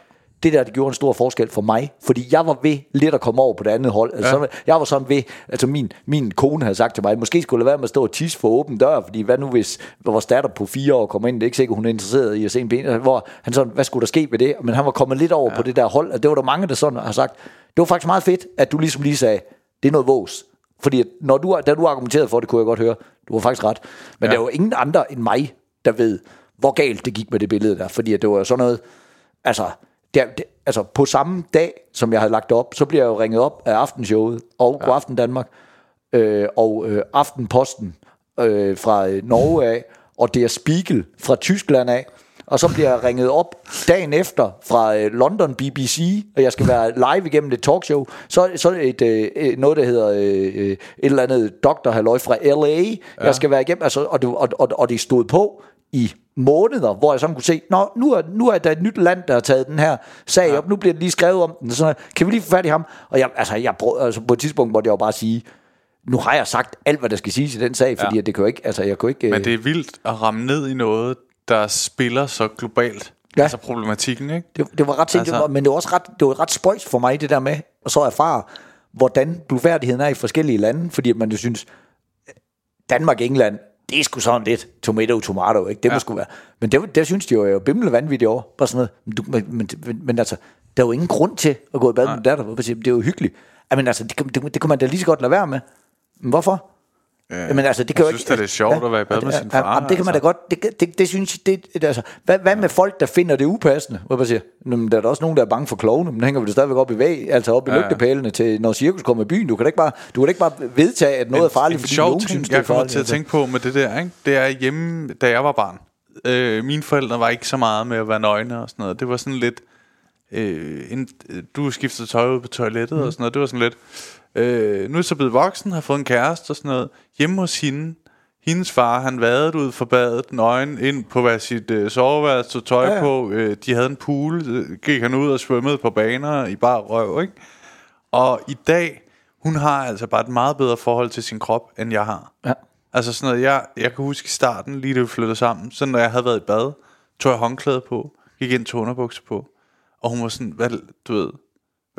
det der, det gjorde en stor forskel for mig, fordi jeg var ved lidt at komme over på det andet hold. Altså, ja. Jeg var sådan ved, altså min, min kone havde sagt til mig, måske skulle det være med at stå og tisse for åben dør, fordi hvad nu hvis vores datter på fire år kommer ind, det er ikke sikkert, hun er interesseret i at se en ben, hvor han sådan, hvad skulle der ske ved det? Men han var kommet lidt over ja. på det der hold, og det var der mange, der sådan har sagt, det var faktisk meget fedt, at du ligesom lige sagde, det er noget vås. Fordi når du, da du argumenterede for det, kunne jeg godt høre, du var faktisk ret. Men ja. der er jo ingen andre end mig, der ved, hvor galt det gik med det billede der. Fordi det var sådan noget, altså, det, det, altså på samme dag, som jeg havde lagt det op, så bliver jeg jo ringet op af Aftenshowet og ja. Aften Danmark øh, og øh, Aftenposten øh, fra øh, Norge af, og det er Spiegel fra Tyskland af, og så bliver jeg ringet op dagen efter fra øh, London BBC, og jeg skal være live igennem et talkshow. Så, så et, øh, noget, der hedder øh, øh, et eller andet doktor halløj fra LA. Ja. Jeg skal være igennem, altså, og, det, og, og, og det stod på i måneder, hvor jeg så kunne se, Nå, nu er, nu er der et nyt land, der har taget den her sag ja. op, nu bliver det lige skrevet om den, så kan vi lige få fat i ham? Og jeg, altså, jeg, altså, på et tidspunkt måtte jeg jo bare sige, nu har jeg sagt alt, hvad der skal siges i den sag, fordi Ja. det kan jo ikke, altså jeg kunne ikke... Men øh, det er vildt at ramme ned i noget, der spiller så globalt. Ja. Ja. Altså problematikken, ikke? Det, det var ret sindssygt, Altså- men det var også ret, det var ret spøjs for mig, det der med at så erfare, hvordan blufærdigheden er i forskellige lande, fordi man jo synes, Danmark, England, det er sgu sådan lidt tomato, tomato, ikke? Det ja. må sgu være. Men det, det synes de jo jo bimle vanvittigt over. Bare sådan noget. Men, du, men, men, men, men, altså, der er jo ingen grund til at gå i bad med datter. Det er jo hyggeligt. Jamen altså, det, det, det kan man da lige så godt lade være med. Men hvorfor? Jamen, altså, det kan jeg jo synes ikke, da, det er sjovt at være i bad med sin ja, far, jamen, det kan man da altså. godt, det, det, det synes jeg, det, det, altså, hvad, hvad med folk, der finder det upassende? Jeg bare siger, "Jamen, der er da også nogen, der er bange for klovne, men hænger vi det stadigvæk op i væg, altså op i ja, Ja. lygtepælene til, når cirkus kommer i byen. Du kan da ikke bare, du kan da ikke bare vedtage, at noget er farligt, en fordi sjov nogen ting, synes, det jeg er kommer farligt. til at altså. tænke på med det der, ikke? det er hjemme, da jeg var barn. Øh, mine forældre var ikke så meget med at være nøgne og sådan noget. Det var sådan lidt, øh, en, øh, du skiftede tøj ud på toilettet mm. og sådan noget. Det var sådan lidt, øh, nu er så blevet voksen, har fået en kæreste og sådan noget. Hjemme hos hende, hendes far, han vadede ud for badet, nøgen, ind på hvad sit øh, soveværelse, tog tøj ja. ja. på. Øh, de havde en pool, øh, gik han ud og svømmede på baner i bare røv, ikke? Og i dag, hun har altså bare et meget bedre forhold til sin krop, end jeg har. Ja. Altså sådan noget, jeg, jeg kan huske i starten, lige da vi flyttede sammen, så når jeg havde været i bad, tog jeg håndklæde på, gik ind til underbukser på, og hun var sådan, hvad, du ved,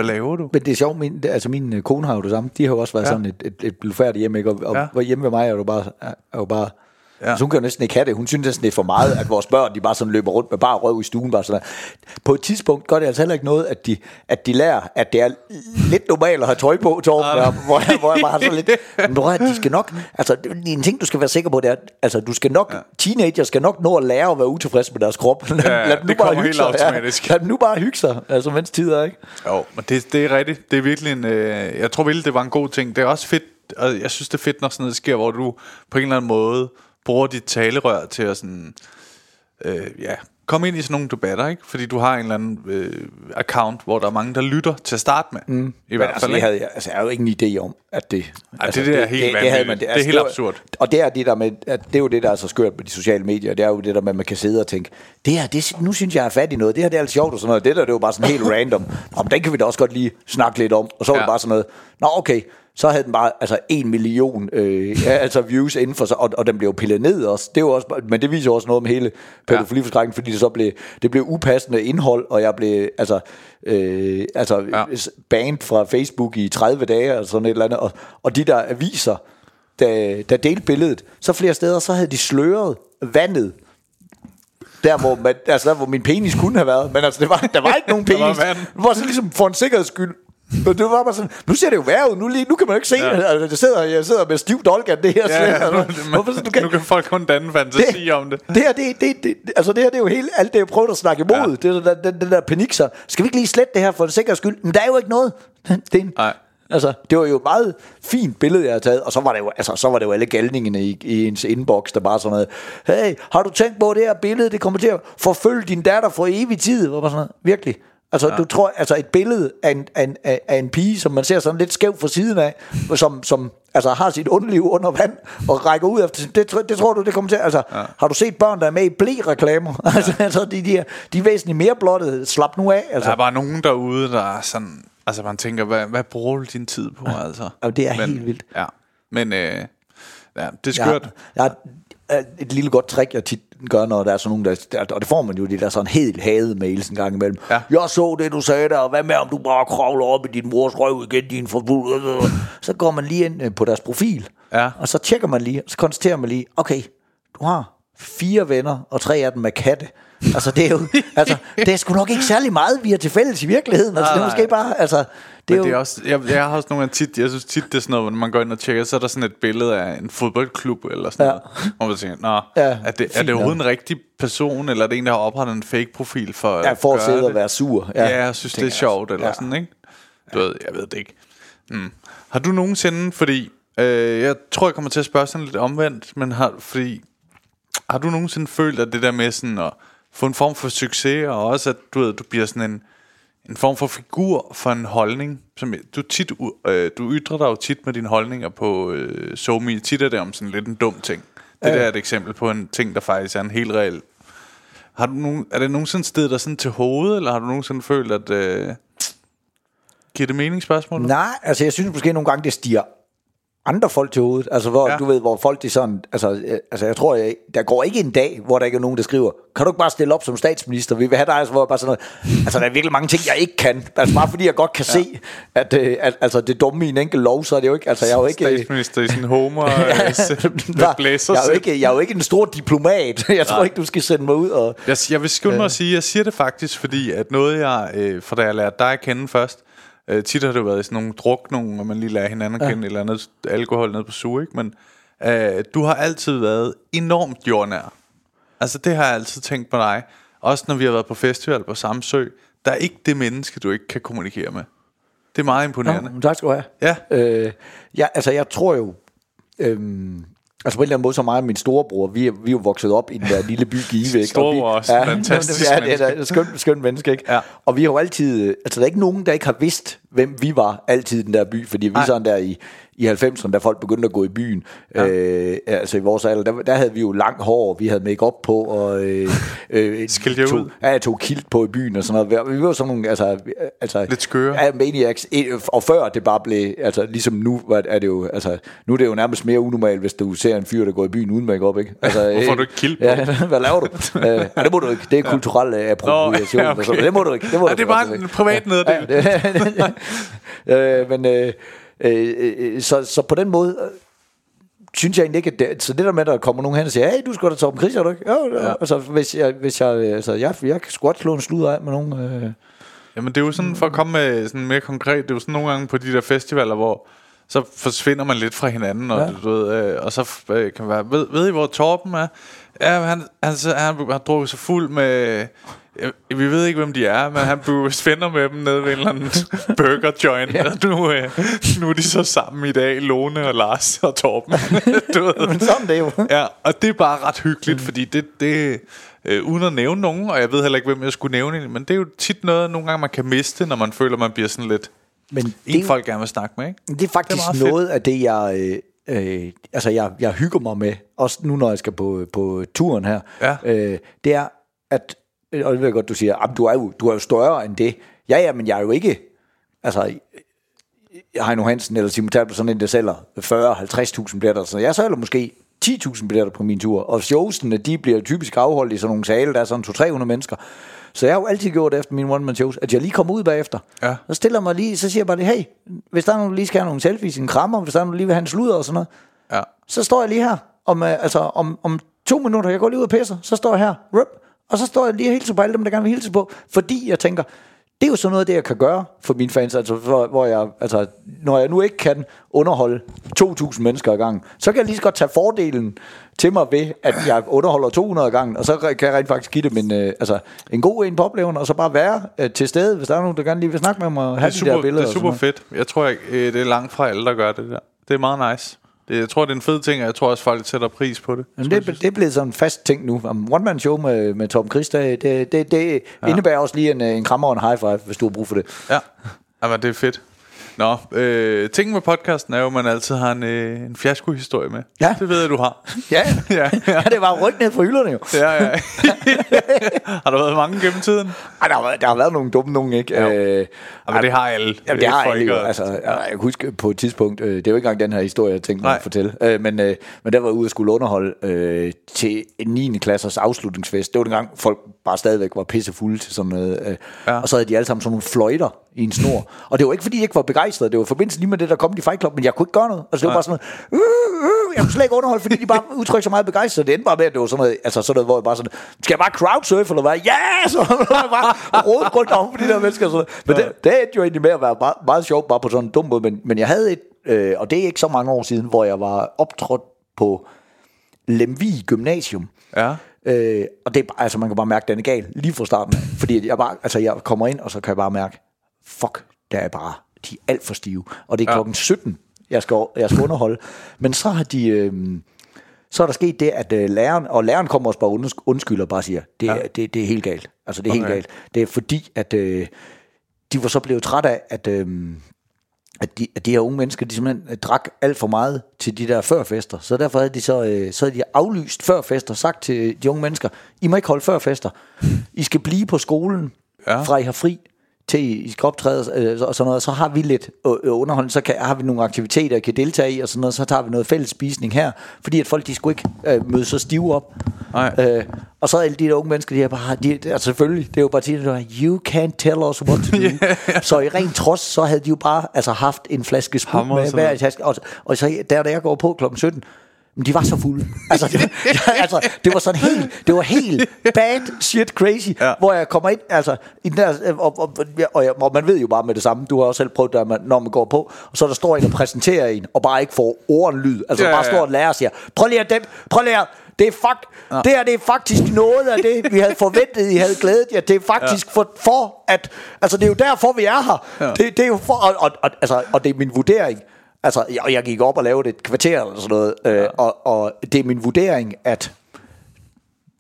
hvad laver du? Men det er sjovt, min, altså min øh, kone har jo det samme. De har jo også været ja. Sådan et, et, et blufærdigt hjem, ikke? Og, og Ja. ja. hjemme ved mig er jo bare, er jo bare Ja. Ja. Altså, hun kan jo næsten ikke have det. Hun synes næsten, det er for meget, at vores børn, de bare sådan løber rundt med bare røv i stuen. Bare sådan der. På et tidspunkt gør det altså heller ikke noget, at de, at de lærer, at det er lidt normalt at have tøj på, Torben, der, hvor, jeg, hvor jeg bare har sådan lidt... Men du de skal nok... Altså, en ting, du skal være sikker på, det er, altså, du skal nok... Ja. Teenager skal nok nå at lære at være utilfreds med deres krop. Lad, Ja, lad dem nu det bare kommer hygge helt automatisk. Ja, lad dem nu bare hygge sig, altså mens tid er, ikke? Jo, men det, det er rigtigt. Det er virkelig en... Øh, jeg tror virkelig, det var en god ting. Det er også fedt, og jeg synes, det er fedt, når sådan noget sker, hvor du på en eller anden måde bruger dit talerør til at sådan... Øh, ja, komme ind i sådan nogle debatter, ikke? Fordi du har en eller anden øh, account, hvor der er mange, der lytter til at starte med. Mm. I hvert altså, fald, det ikke? havde jeg, altså, jeg havde jo ikke en idé om, at det... altså, det der er helt vanvittigt. Det er helt var- absurd. Og det er, det, der med, at det er jo det, der er så skørt med de sociale medier. Det er jo det der med, at man kan sidde og tænke, det her, det, nu synes jeg er fat i noget. Det her, det er alt sjovt og sådan noget. Det der, det er jo bare sådan helt random. Men den kan vi da også godt lige snakke lidt om. Og så var. Ja. det bare sådan noget, nå okay, så havde den bare altså en million øh, ja, altså views inden for sig, og, og den blev pillet ned også. Det jo også. Men det viser også noget om hele pædofiliforskrækken, fordi det så blev, det blev upassende indhold, og jeg blev altså, øh, altså ja. Banned fra Facebook i 30 dage, og sådan et eller andet, og, og de der aviser, der, der delte billedet, så flere steder, så havde de sløret vandet der hvor, man, altså, der, hvor min penis kunne have været. Men altså, det var, der var ikke nogen var penis. vand. det var så ligesom for en sikkerheds skyld. Men det var bare sådan, nu ser det jo værre ud, nu, lige, nu kan man jo ikke se Ja. ja. det. Altså, jeg, sidder, jeg sidder med stiv dolgan, det her. Ja, ja, altså, hvorfor så- du kan, nu kan folk kun danne fantasi Det- om det. det her, det, det, det, altså det her, det er jo hele, alt det, jeg prøvede at snakke imod. Ja. Ja. Det, der, den, den der panik, så skal vi ikke lige slette det her for en sikkerheds skyld? Men der er jo ikke noget. Det, er en, Nej. Altså, det var jo et meget fint billede, jeg har taget, og så var det jo, altså, så var det jo alle galningene i, i ens inbox, der bare sådan noget, hey, har du tænkt på, det her billede, det kommer til at forfølge din datter for evig tid? Hvor bare sådan noget, virkelig. Altså, ja. du tror, altså et billede af en, af, en, af, en pige, som man ser sådan lidt skævt fra siden af, som, som altså, har sit underliv under vand, og rækker ud efter, det, det tror du, det kommer til, altså, ja. har du set børn, der er med i blæ-reklamer? Ja. altså, altså, de, de, er, de er væsentligt mere blottede, slap nu af, altså. Der er bare nogen derude, der er sådan... Altså, man tænker, hvad, hvad bruger du din tid på, altså? Og det er helt vildt. Ja, men øh, ja, det er skørt. jeg har et- lille godt trick, jeg tit gør, når der er sådan nogen, der, der og det får man jo, det der sådan helt hadet mails en gang imellem. Ja. Jeg så det, du sagde der, og hvad med, om du bare kravler op i din mors røv igen, din forbud. Så går man lige ind øh, på deres profil, Ja. og så tjekker man lige, og så konstaterer man lige, okay, du har fire venner, og tre af dem er katte. Altså, det er jo, altså, det er sgu nok ikke særlig meget, vi har til fælles i virkeligheden. Altså, det er Nej, måske bare, altså, det er jo, det er også, jeg, jeg har også nogle gange tit, jeg synes tit, det er sådan noget, når man går ind og tjekker, så er der sådan et billede af en fodboldklub eller sådan Ja. noget. Og man tænker, nå, Ja, er, det, er det overhovedet nok. en rigtig person, eller er det en, der har oprettet en fake profil for ja, for at gøre sidde det? og være sur. Ja, ja jeg synes, det er sjovt, eller Ja. sådan, ikke? Du ved, jeg ved det ikke. Mm. Har du nogensinde, fordi, øh, jeg tror, jeg kommer til at spørge sådan lidt omvendt, men har, fordi, har du nogensinde følt, at det der med sådan at få en form for succes, og også at du ved, du bliver sådan en, en form for figur for en holdning, som du tit, øh, du ytrer dig jo tit med dine holdninger på øh, SoMe, tit er det om sådan lidt en dum ting. Det der er et eksempel på en ting, der faktisk er en helt reel. Har du nogen, er det nogensinde sted der sådan til hovedet, eller har du nogensinde følt, at... Øh, giver det mening spørgsmål? Nej, altså jeg synes måske nogle gange, det stiger andre folk til hovedet. Altså hvor, Ja. ja. du ved, hvor folk det sådan, altså, øh, altså jeg tror, jeg, der går ikke en dag, hvor der ikke er nogen, der skriver, kan du ikke bare stille op som statsminister? Vi vil have dig, altså, hvor bare sådan noget. Altså der er virkelig mange ting, jeg ikke kan. Altså bare fordi jeg godt kan ja. se, at, øh, at altså, det dumme i en enkelt lov, så er det jo ikke, altså jeg er jo ikke... øh, Statsminister i sådan homer øh, med blæser jeg, er jo ikke, jeg er jo ikke en stor diplomat. Jeg tror ikke, du skal sende mig ud og... Jeg, jeg vil skynde mig at sige, jeg siger det faktisk, fordi at noget jeg, øh, fra da jeg lærte dig at kende først, øh, tit har det jo været i sådan nogle druk, nogle, hvor man lige lærer hinanden at kende, ja. eller andet alkohol ned på suge, ikke? Men øh, du har altid været enormt jordnær. Altså det har jeg altid tænkt på dig. Også når vi har været på festival på Samsø. Der er ikke det menneske, du ikke kan kommunikere med. Det er meget imponerende. Nå, tak skal du have. Ja. Øh, ja, altså jeg tror jo, øhm, altså på en eller anden måde, så mig og min storebror, vi er, vi er jo vokset op i den der lille by Give. Storebror Og vi, også, fantastisk Ja, det er da et skønt, skønt menneske, ikke? Ja. Og vi har jo altid, altså der er ikke nogen, der ikke har vidst, hvem vi var altid i den der by, fordi vi Nej. sådan der i, i 90'erne, da folk begyndte at gå i byen, ja. øh, altså i vores alder, der, der havde vi jo lang hår, vi havde make på og øh, øh, Skilte tog, ud. Ja, tog kilt på i byen og sådan noget. Vi var sådan nogle, altså, altså Lidt skøre. Ja, Maniacs, eh, og før det bare blev, altså ligesom nu er det jo, altså nu er det jo nærmest mere unormalt, hvis du ser en fyr, der går i byen uden make ikke? Altså, Hvorfor har du ikke kilt på? Ja, hvad laver du? uh, ja, det må du ikke. Det er kulturel uh, appropriation. Nå, ja, okay. Det må du ikke. Det, må Ja, du det er bare godt, en privat neddel. Ja, øh, men øh, øh, øh, så, så på den måde øh, synes jeg egentlig ikke, at det, så det der med, at der kommer nogen hen og siger, hey, du skal da tage Chris, er du ikke? Jo, ja. altså, hvis jeg, hvis jeg, øh, altså, jeg, jeg kan godt slå en sludder af med nogen. Øh, Jamen det er jo sådan, for at komme med sådan mere konkret, det er jo sådan nogle gange på de der festivaler, hvor så forsvinder man lidt fra hinanden, og. Ja. du ved, øh, og så øh, kan man være, ved, ved I hvor Torben er? Ja, han, han, han, han har drukket sig fuld med, øh, vi ved ikke hvem de er, men han venner med dem nede ved en eller anden burger joint, ja. og nu, øh, nu er de så sammen i dag, Lone og Lars og Torben. du ved. men sådan det er jo. Ja, og det er bare ret hyggeligt, fordi det, det øh, uden at nævne nogen, og jeg ved heller ikke, hvem jeg skulle nævne, men det er jo tit noget, nogle gange man kan miste, når man føler, man bliver sådan lidt Men det, en er- folk gerne vil snakke med, ikke? Det er faktisk det fedt. er noget af det, jeg, øh, øh, altså jeg, jeg hygger mig med, også nu når jeg skal på, på turen her, Ja. øh, det er, at, og det ved jeg godt, du siger, "Jamen, du er, jo, du er jo større end det. Ja, ja, men jeg er jo ikke, altså, Heino Hansen eller Simon Talbot, sådan en, der sælger 40-50.000 billetter. Så jeg sælger måske 10.000 billetter på min tur. Og showsene, de bliver typisk afholdt i sådan nogle sale, der er sådan 200-300 mennesker. Så jeg har jo altid gjort efter mine one-man shows, at jeg lige kommer ud bagefter. Ja. Så stiller jeg mig lige, så siger jeg bare det, hey, hvis der er nogen, der lige skal have nogle selfies, en krammer, hvis der er nogen, der lige vil have en sludder og sådan noget, Ja. så står jeg lige her om, øh, altså, om, om to minutter, jeg går lige ud og pisser, så står jeg her, rup, Og så står jeg lige og hilser på alle dem, der gerne vil hilse på, fordi jeg tænker, det er jo sådan noget det, jeg kan gøre for mine fans, altså hvor, hvor jeg, altså, når jeg nu ikke kan underholde 2.000 mennesker ad gangen, så kan jeg lige så godt tage fordelen til mig ved, at jeg underholder 200 ad gangen, og så kan jeg rent faktisk give dem en, øh, altså, en god en på oplevelsen, og så bare være øh, til stede, hvis der er nogen, der gerne lige vil snakke med mig og Det have er de super, der billeder. det er super fedt. Jeg tror ikke, øh, det er langt fra alle, der gør det der. Det er meget nice. Det, jeg tror, det er en fed ting, og jeg tror også, folk sætter pris på det. Jamen, det, det er blevet sådan en fast ting nu. Um, One man show med, med Tom Chris, det, det, det, ja. indebærer også lige en, en krammer og en high five, hvis du har brug for det. Ja, Jamen, det er fedt. Nå, øh, tingen med podcasten er jo, at man altid har en, øh, en fiasko-historie med. Ja. Det ved jeg, du har. Ja, Ja, ja. ja. ja det var ryk ned fra hylderne jo. Ja, ja. har der været mange gennem tiden? Ej, der, har, der har været nogle dumme nogen, ikke? Jo. Øh, Jamen, det har alle. Jamen, det har alle jo. Altså, jeg, jeg kan huske på et tidspunkt, øh, det er jo ikke engang den her historie, jeg tænkte mig Nej. at fortælle, øh, men, øh, men der var ude og skulle underholde øh, til en 9. klassers afslutningsfest. Det var dengang, folk bare stadigvæk var pissefulde til sådan noget. Øh, Ja. ja. Og så havde de alle sammen sådan nogle fløjter i en snor. Og det var ikke, fordi jeg ikke var begejstret. Det var forbindelse lige med det, der kom i Fight Club, men jeg kunne ikke gøre noget. Altså, det var bare sådan noget, øh, øh, jeg kunne slet ikke underholde, fordi de bare udtrykte så meget begejstret. Det endte bare med, at det var sådan noget, altså sådan noget, hvor jeg bare sådan, skal jeg bare crowdsurfe eller hvad? Ja! Så var jeg bare rodet rundt om de der mennesker. Sådan. Men det, det endte jo egentlig med at være meget, meget sjovt, bare på sådan en dum måde. Men, men jeg havde et, øh, og det er ikke så mange år siden, hvor jeg var optrådt på Lemvig Gymnasium. Ja. Øh, og det er bare, altså man kan bare mærke, at den er gal lige fra starten. Fordi jeg bare, altså jeg kommer ind, og så kan jeg bare mærke, fuck, der er bare, de er alt for stive. Og det er Ja. klokken 17, jeg skal, jeg skal underholde. Men så har de, øh, så er der sket det, at øh, læreren, og læreren kommer også bare unds- undskylder og bare siger, det Ja. det, det er helt galt. Altså det er helt Okay. galt. Det er fordi, at øh, de var så blevet træt af, at, øh, at, de, at de her unge mennesker, de simpelthen øh, drak alt for meget til de der førfester. Så derfor havde de så, øh, så havde de aflyst førfester, sagt til de unge mennesker, I må ikke holde førfester. I skal blive på skolen, ja. fra I har fri til I skal optræde øh, og sådan noget, så har vi lidt øh, øh, underholdning, så kan, har vi nogle aktiviteter, jeg kan deltage i, og sådan noget, så tager vi noget fælles spisning her, fordi at folk, de skulle ikke øh, møde så stive op. Nej. Øh, og så alle de der unge mennesker, de er bare, de, altså selvfølgelig, det er jo bare tit, der er, you can't tell us what to do. yeah. Så i ren trods, så havde de jo bare altså, haft en flaske Hammer med hver i tasken, og, og så der, da jeg går på klokken 17, men de var så fulde. Altså, det, var- altså, det var sådan helt, det var helt bad shit crazy, Ja. hvor jeg kommer ind, altså, i den der, og, og, og, jeg, og man ved jo bare med det samme, du har også selv prøvet det, når man går på, og så der står en og præsenterer en, og bare ikke får ordenlyd, altså Ja, bare står og lærer og siger, prøv lige at dem, prøv lige at, det er, fuck, ja. det her det er faktisk noget af det, vi havde forventet, I havde glædet jer. Det er faktisk ja. for, for at, altså det er jo derfor, vi er her. Ja. Det, det er jo for, og, og, og, altså, og det er min vurdering, altså, jeg, og jeg gik op og lavede et kvarter eller sådan noget, øh, og, og det er min vurdering, at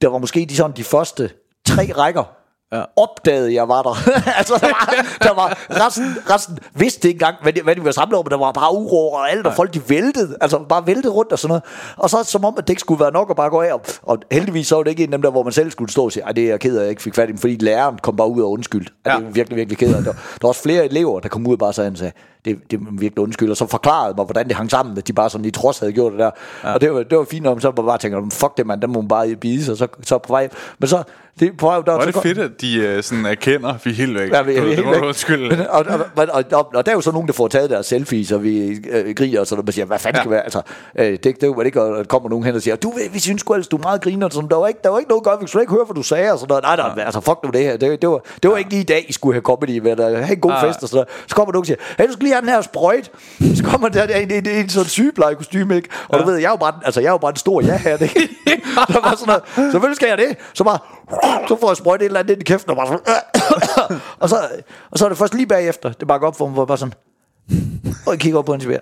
der var måske de, sådan, de første tre rækker, ja. opdagede jeg var der. altså, der var, der var resten, resten vidste ikke engang, hvad de, hvad de var samlet om, men der var bare uro og alt, og folk de væltede, altså bare væltede rundt og sådan noget. Og så som om, at det ikke skulle være nok at bare gå af. Og, og heldigvis så var det ikke en af dem der, hvor man selv skulle stå og sige, "Ej, det er jeg ked af, jeg ikke fik fat i dem, fordi læreren kom bare ud og undskyld. Ja. Ja. Det er virkelig, virkelig ked af. Der, der var også flere elever, der kom ud og bare sagde, sagde det, det er virkelig undskyld, og så forklarede mig, hvordan det hang sammen, at de bare sådan i trods havde gjort det der. Ja. Og det var, det var fint, om så man bare tænker, fuck det mand, den må man bare bide sig, så, så på vej. Men så, det, på vej, der, er så det kom- fedt, at de øh, sådan erkender, vi er helt væk. Ja, vi, det helt må væk. undskylde. Men, og, og, og, og, og, der er jo så nogen, der får taget deres selfies, og vi øh, griner og sådan noget, og siger, hvad fanden Ja. ja. skal være? Altså, øh, det, det er vel ikke, der kommer nogen hen og siger, du, vi synes sgu ellers, du er meget griner, og sådan, der var ikke, der var ikke noget godt, vi skulle ikke høre, hvad du sagde, og sådan noget. Nej, nej, ja. altså, fuck nu det her. Det, det var, det var ikke lige i dag, I skulle have comedy, med at have en god Ja. fest og sådan noget. Så kommer nogen og siger, hey, du skal lige have den her sprøjt. Så kommer der en, en, en, en sådan sygeplejekostyme, ikke? Og du ved, jeg er jo bare, altså, jeg er jo bare en stor ja her, ikke? så var sådan noget, selvfølgelig skal jeg det. Så bare, så får jeg sprøjt et eller andet ind i kæften, og bare sådan, og, så, og så er det først lige bagefter, det bakker op for mig, hvor jeg bare sådan, og jeg kigger op på en svær.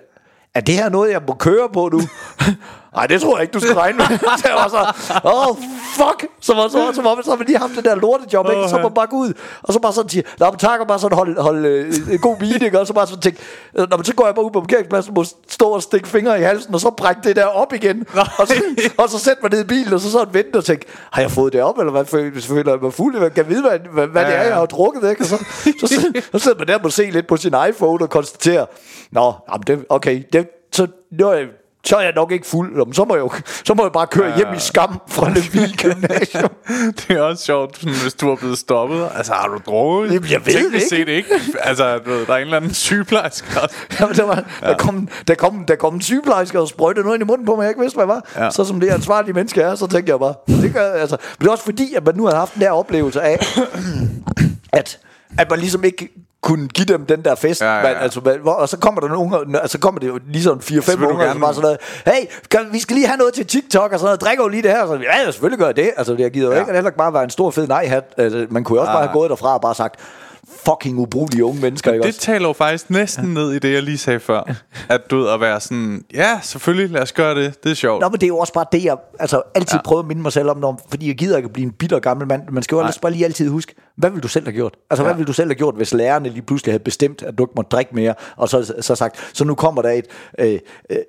Er det her noget, jeg må køre på nu? Nej, det tror jeg ikke, du skal regne med. jeg var så, åh, oh, fuck. Så var, så, så, var, så har man lige haft det der lortejob, ikke? Så må man bare gå ud, og så bare sådan sige, når man takker bare sådan, hold, hold øh, en god meeting, og så bare sådan tænke, øh, når man så går jeg bare ud på parkeringspladsen, må stå og stikke fingre i halsen, og så brække det der op igen, og så, og så sætte mig ned i bilen, og så sådan vente og tænke, har jeg fået det op, eller hvad føler, føler jeg mig fuld? Jeg kan vide, hvad, hvad, hvad det Ja, er, jeg har drukket, ikke? Og så, så, så, så sidder man der og se lidt på sin iPhone og konstaterer, nå, jamen det, okay, det, så nu er jeg så er jeg nok ikke fuld. Men Så må jeg, jo, så må jeg bare køre hjem i skam fra Lemvig Gymnasium. Det er også sjovt, hvis du er blevet stoppet. Altså, har du drukket? Jamen, jeg ved ikke. set ikke. Altså, du ved, der er en eller anden sygeplejerske. Jamen, der, var, der, kom, der, kom, der kom en sygeplejerske og sprøjtede noget ind i munden på mig, jeg ikke vidste, hvad jeg var. Ja. Ja. Så som det ansvarlige menneske er, så tænkte jeg bare, det gør, altså. Men det er også fordi, at man nu har haft den der oplevelse af, at, at man ligesom ikke kunne give dem den der fest. Ja, ja, ja. Man, altså, man, hvor, og så kommer der nogle unger, altså kommer det jo ligesom 4-5 vil du unger, gerne- som bare sådan noget, hey, kan, vi skal lige have noget til TikTok og sådan noget, drikker jo lige det her. Så, ja, ja, selvfølgelig gør jeg det. Altså, det gider jo Ja. ikke, det heller bare være en stor fed nej-hat. Altså, man kunne jo også bare have gået derfra og bare sagt, fucking ubrugelige unge mennesker, ikke Det også? taler jo faktisk næsten ned i det, jeg lige sagde før. At du at være sådan, ja, selvfølgelig, lad os gøre det. Det er sjovt. Nå, men det er jo også bare det, jeg altså, altid Ja. ja. prøver at minde mig selv om, når, fordi jeg gider ikke at blive en bitter gammel mand. Man skal jo ellers bare lige altid huske, hvad vil du selv have gjort? Altså, ja. Ja. hvad vil du selv have gjort, hvis lærerne lige pludselig havde bestemt, at du ikke må drikke mere, og så, så sagt, så nu kommer der et, øh,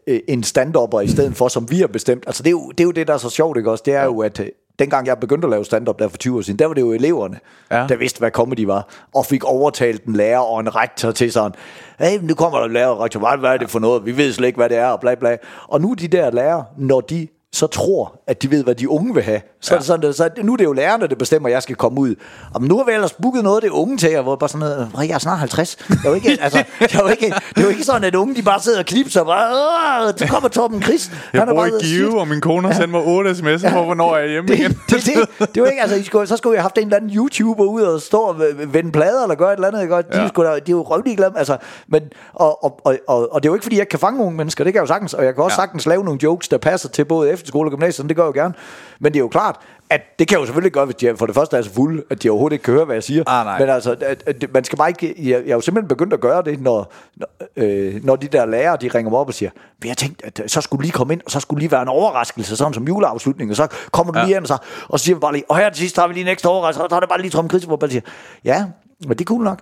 øh, en stand-upper i stedet for, som vi har bestemt. Altså, det er jo det, er jo det der er så sjovt, ikke også? Det er jo, at øh, dengang jeg begyndte at lave stand-up der for 20 år siden, der var det jo eleverne, Ja. der vidste, hvad comedy var, og fik overtalt en lærer og en rektor til sådan, hey, nu kommer der en lærer og rektor, hvad hvad er det for noget? Vi ved slet ikke, hvad det er, og bla bla. Og nu de der lærere, når de så tror, at de ved, hvad de unge vil have. Så, ja. er det sådan, så nu er det jo lærerne, der bestemmer, at jeg skal komme ud. Og nu har vi ellers booket noget af det unge til jer, hvor bare sådan noget, "Hvor jeg er snart 50. Det er jo ikke, altså, det er jo ikke, det er jo ikke sådan, at unge de bare sidder og knipser, og bare, "Åh, så kommer Torben Chris. Jeg Han bor i Give, og min kone har sendt mig 8 sms'er på, hvornår jeg er hjemme det, igen. det, det, det, det, var ikke, altså, I skulle, så skulle jeg have haft en eller anden YouTuber ud og stå og vende plader eller gøre et eller andet. Ikke? De, Ja. ja. skulle, de er jo røvlige glemme. Altså, men, og, og, og, og, og, det er jo ikke, fordi jeg kan fange unge mennesker. Det kan jeg jo sagtens. Og jeg kan også Ja. ja. sagtens lave nogle jokes, der passer til både efterskole og gymnasiet. Det gør jeg jo gerne. Men det er jo klart, at det kan jeg jo selvfølgelig gøre, hvis de for det første er så fulde, at de overhovedet ikke kan høre, hvad jeg siger. Ah, nej. Men altså, at, at, man skal bare ikke... Jeg, jeg er jo simpelthen begyndt at gøre det, når, når, øh, når de der lærere, de ringer mig op og siger, vi har tænkt, at øh, så skulle lige komme ind, og så skulle lige være en overraskelse, sådan som juleafslutning, og så kommer du Ja. lige ind, og så, og så siger vi bare lige, og her til sidst har vi lige en ekstra overraskelse, og så er det bare lige Trump Chris, hvor man siger, ja, men det er cool nok.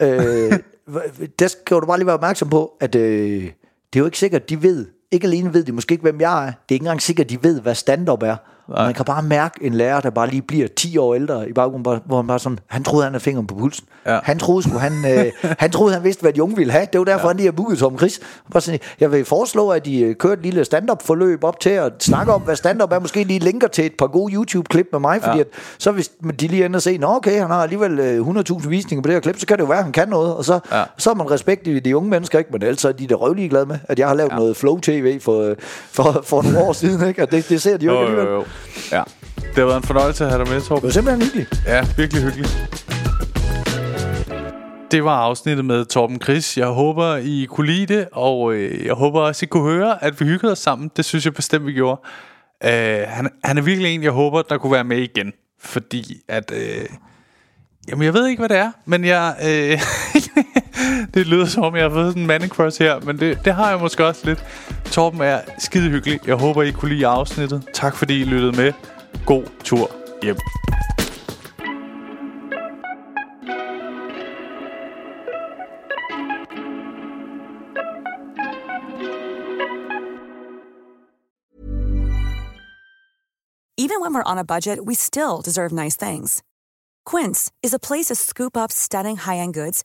øh, der skal du bare lige være opmærksom på, at øh, det er jo ikke sikkert, de ved, ikke alene ved de måske ikke, hvem jeg er, det er ikke engang sikkert, de ved, hvad stand-up er. Og man kan bare mærke en lærer, der bare lige bliver 10 år ældre i baggrunden, hvor- han bare sådan, han troede, han havde fingeren på pulsen. Ja. Han troede sgu, han, øh, han troede, han vidste, hvad de unge ville have. Det var derfor, ja. han lige har booket Tom Chris. Bare sådan, jeg vil foreslå, at de øh, kører et lille stand-up-forløb op til at snakke om, hvad stand-up er. Måske lige linker til et par gode YouTube-klip med mig, fordi Ja. at, så hvis de lige ender og se, nå okay, han har alligevel øh, 100.000 visninger på det her klip, så kan det jo være, at han kan noget. Og så, Ja. så har man respekt i de unge mennesker, ikke? men ellers er de der røvlige glade med, at jeg har lavet ja. noget Flow-TV for, øh, for, for nogle år siden. Ikke? Og det, det ser de jo ikke Jo, alligevel. jo, jo. Ja. Det har været en fornøjelse at have dig med, Det Torben. var simpelthen hyggeligt. Ja, virkelig hyggeligt. Det var afsnittet med Torben Chris. Jeg håber, I kunne lide det, og øh, jeg håber også, I kunne høre, at vi hyggede os sammen. Det synes jeg bestemt, vi gjorde. Øh, han, han er virkelig en, jeg håber, der kunne være med igen. Fordi at... Øh, jamen, jeg ved ikke, hvad det er, men jeg... Øh, det lyder som om, jeg har fået sådan en mandecross her, men det, det har jeg måske også lidt. Torben er skide hyggelig. Jeg håber, I kunne lide afsnittet. Tak fordi I lyttede med. God tur hjem. Even when we're on a budget, we still deserve nice things. Quince is a place to scoop up stunning high-end goods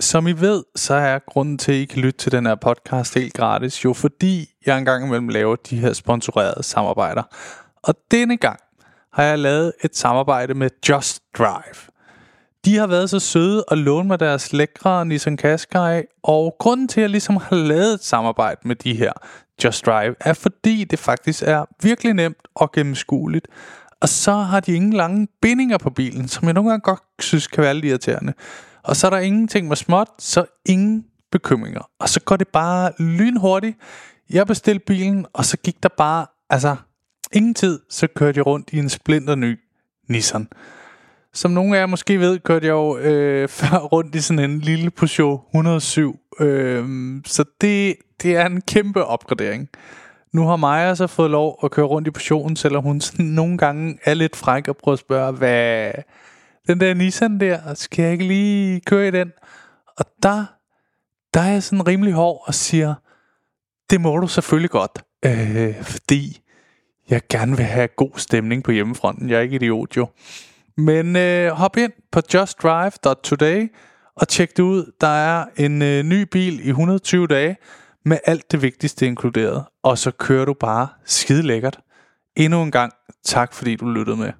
Som I ved, så er grunden til, at I kan lytte til den her podcast helt gratis, jo fordi jeg engang imellem laver de her sponsorerede samarbejder. Og denne gang har jeg lavet et samarbejde med Just Drive. De har været så søde at låne mig deres lækre Nissan Qashqai, og grunden til, at jeg ligesom har lavet et samarbejde med de her Just Drive, er fordi det faktisk er virkelig nemt og gennemskueligt. Og så har de ingen lange bindinger på bilen, som jeg nogle gange godt synes kan være lidt irriterende. Og så er der ingenting med småt, så ingen bekymringer. Og så går det bare lynhurtigt. Jeg bestilte bilen, og så gik der bare, altså ingen tid, så kørte jeg rundt i en splinter ny Nissan. Som nogle af jer måske ved, kørte jeg jo øh, før rundt i sådan en lille Peugeot 107. Øh, så det, det er en kæmpe opgradering. Nu har Maja så fået lov at køre rundt i Peugeoten, selvom hun sådan nogle gange er lidt fræk og prøver at spørge, hvad den der Nissan der, skal jeg ikke lige køre i den? Og der, der er jeg sådan rimelig hård og siger, det må du selvfølgelig godt, øh, fordi jeg gerne vil have god stemning på hjemmefronten. Jeg er ikke idiot jo. Men øh, hop ind på justdrive.today og tjek det ud. Der er en øh, ny bil i 120 dage med alt det vigtigste inkluderet. Og så kører du bare skide lækkert. Endnu en gang, tak fordi du lyttede med.